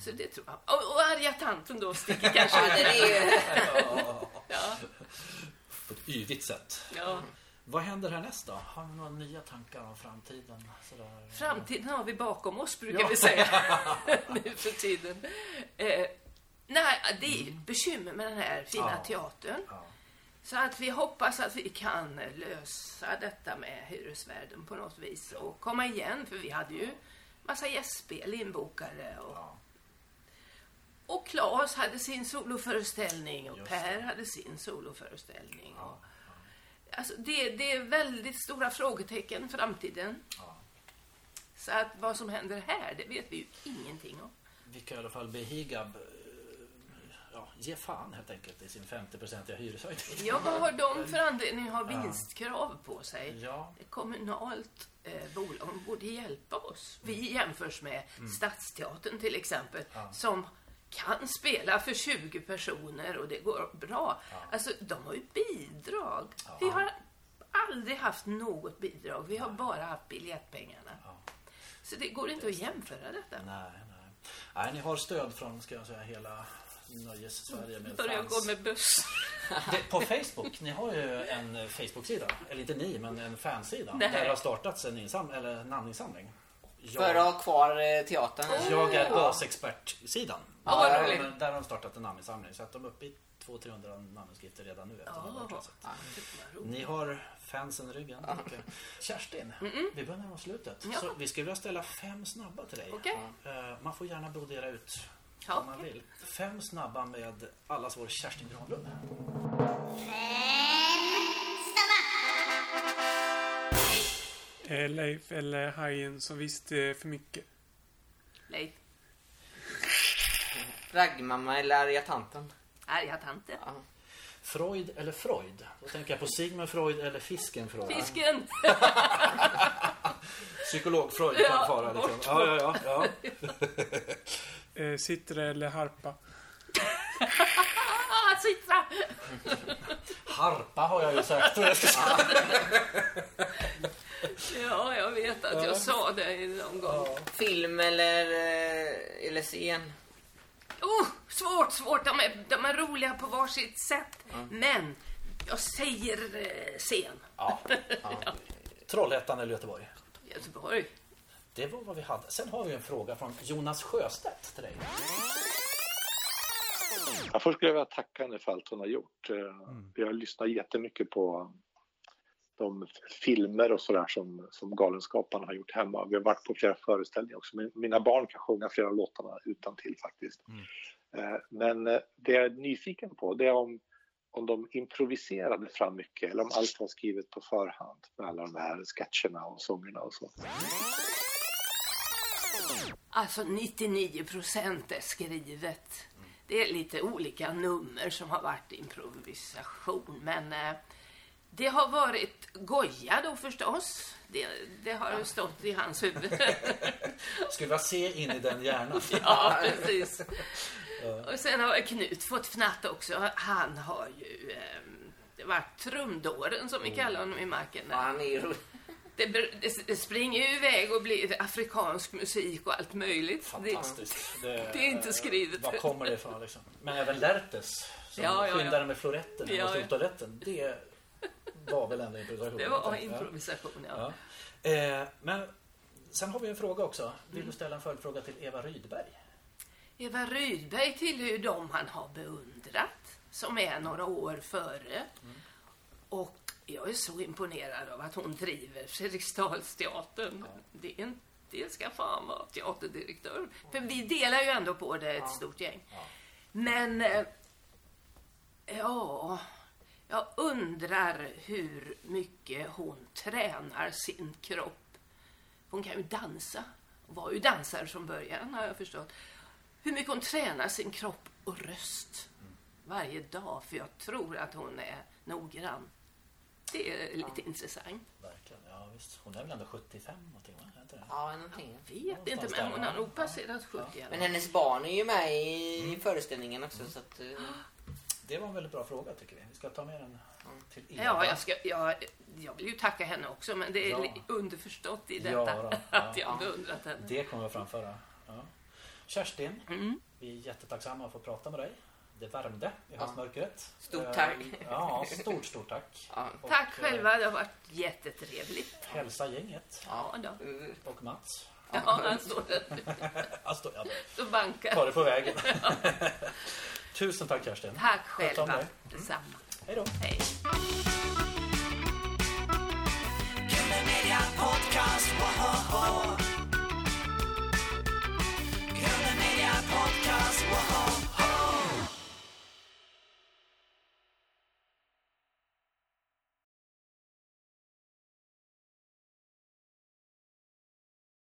Så det tror jag. Och, och arga tanten då sticker kanske Ja, ut. ju... Ja, På ett yvigt sätt. ja. Vad händer härnäst då? Har ni några nya tankar om framtiden? Sådär? Framtiden har vi bakom oss brukar Ja. vi säga nu för tiden. Eh, nej, det är ju ett bekymmer med den här fina Ja. teatern. Ja. Så att vi hoppas att vi kan lösa detta med hyresvärden på något vis och komma igen för vi hade ju massa gästspel inbokade och, Ja. Och Claes hade sin soloföreställning och Per hade sin soloföreställning. Och, alltså det, det är väldigt stora frågetecken framtiden. Ja. Så att vad som händer här, det vet vi ju ingenting om. Vi kan i alla fall be Higab eh, ja, ge fan helt enkelt i sin 50-procentiga hyreshöjning. Ja, vad har de för anledning att ha vinstkrav på sig? Ja, Ett kommunalt eh, bolag borde hjälpa oss. Vi jämförs med Stadsteatern till exempel, Ja. som kan spela för 20 personer och det går bra. Alltså, de har ju bidrag. Vi har aldrig haft något bidrag. Vi har bara haft biljettpengarna. Ja. Så det går inte att jämföra detta. nej, nej. Nej, ni har stöd från, ska jag säga, hela Nöjes-Sverige med Börjar fans. gå med buss. Det, på Facebook, ni har ju en Facebook-sida. Eller inte ni, men en fansida. Nej. Där det har startats en insam eller namninsamling. Jag, För att ha kvar eh, teatern. jag är gasexpert-sidan. Ja, där, roligt. där har de startat en namninsamling. Så att de är uppe i 200-300 namnskrifter redan nu efter Ja. ja. Ni har fansen i ryggen. jag. Kerstin, vi börjar närma oss slutet. Ja. Så vi skulle vilja ställa fem snabba till dig. Okej. Eh, Man får gärna brodera ut Ja, om man vill. Fem snabba med allas vår Kerstin Granlund. Eh, Leif eller Hajen som visste för mycket. Leif. Raggmamma eller arga tanten. Arga tante. Ja. Freud eller Freud? Då tänker jag på Sigmund Freud eller fisken Freud. Fisken. Psykolog Freud Ja, kan fara liksom. Ja, ja, ja. ja. Eh, Citra eller harpa. Citra. Harpa har jag ju sagt. Ja, jag vet att jag sa det någon gång. Film eller, eh, eller scen. Oh, svårt, svårt. De är, de är roliga på varsitt sätt. Men jag säger eh, scen. Ja. Trollhättan eller Göteborg? Göteborg. Det var vad vi hade. Sen har vi en fråga från Jonas Sjöstedt till dig. Ja, först skulle jag vilja tacka henne för allt hon har gjort. Eh, Jag lyssnar jättemycket på de filmer och sådär som, som Galenskaparna har gjort hemma. Vi har varit på flera föreställningar också. Min- Mina barn kan sjunga flera av låtarna utan till faktiskt. Eh, Men eh, det jag är nyfiken på det är om, om de improviserade fram mycket eller om allt var skrivet på förhand med alla de här sketcherna och sångerna och så. Alltså 99 procent är skrivet. Det är lite olika nummer som har varit improvisation. Men eh, det har varit Goja då förstås. Det, det har stått i hans huvud. Skulle vilja se in i den hjärnan. ja, precis. Och sen har Knut fått fnatt också. Han har ju eh, varit trumdåren som vi kallar honom i marken. Ja, han är. Det, det, springer ju iväg och blir afrikansk musik och allt möjligt. Det, Fantastiskt. Det, det är inte skrivet. Var kommer det ifrån liksom? Men även Lertes som Ja, ja, ja. skyndade med floretten Ja, ja. på toaletten. Det var väl ändå improvisation? det var Ja. improvisation, ja. Ja. Eh, men sen har vi en fråga också. Vill du ställa en följdfråga till Eva Rydberg? Eva Rydberg tillhör ju dem han har beundrat, som är några år före. Och jag är så imponerad av att hon driver Fredriksdalsteatern. Det, är en, det ska fan vara teaterdirektör. För vi delar ju ändå på det, ett stort gäng. Men, eh, ja, jag undrar hur mycket hon tränar sin kropp. Hon kan ju dansa. Hon var ju dansare från början har jag förstått. Hur mycket hon tränar sin kropp och röst varje dag. För jag tror att hon är noggrann. Det är lite intressant. Verkligen. Ja, visst. Hon är väl ändå 75 någonting, va? Är inte det? Ja, någonting. Vet inte, men hon har nog passerat 70 Men hennes barn är ju med i föreställningen också. Så att, eh, Det var en väldigt bra fråga tycker vi. Vi ska ta med den till Eva. Ja, jag, ska, jag, jag vill ju tacka henne också, men det är Ja. underförstått i detta Ja ja. att jag beundrat henne. Det kommer jag framföra. Ja. Kerstin, Mm. vi är jättetacksamma att få prata med dig det värmde i ja. höstmörkret. Stort tack! Eh, ja, stort, stort tack! Ja, tack och, själva, det har varit jättetrevligt. Hälsa gänget. Ja, då. Och Mats. Ja, han står där. han står, ja, då. bankar. Ta det på vägen. Ja. Tusen tack Kerstin. Tack själva. Dig. Mm. Detsamma. Hej då. Hej. Podcast,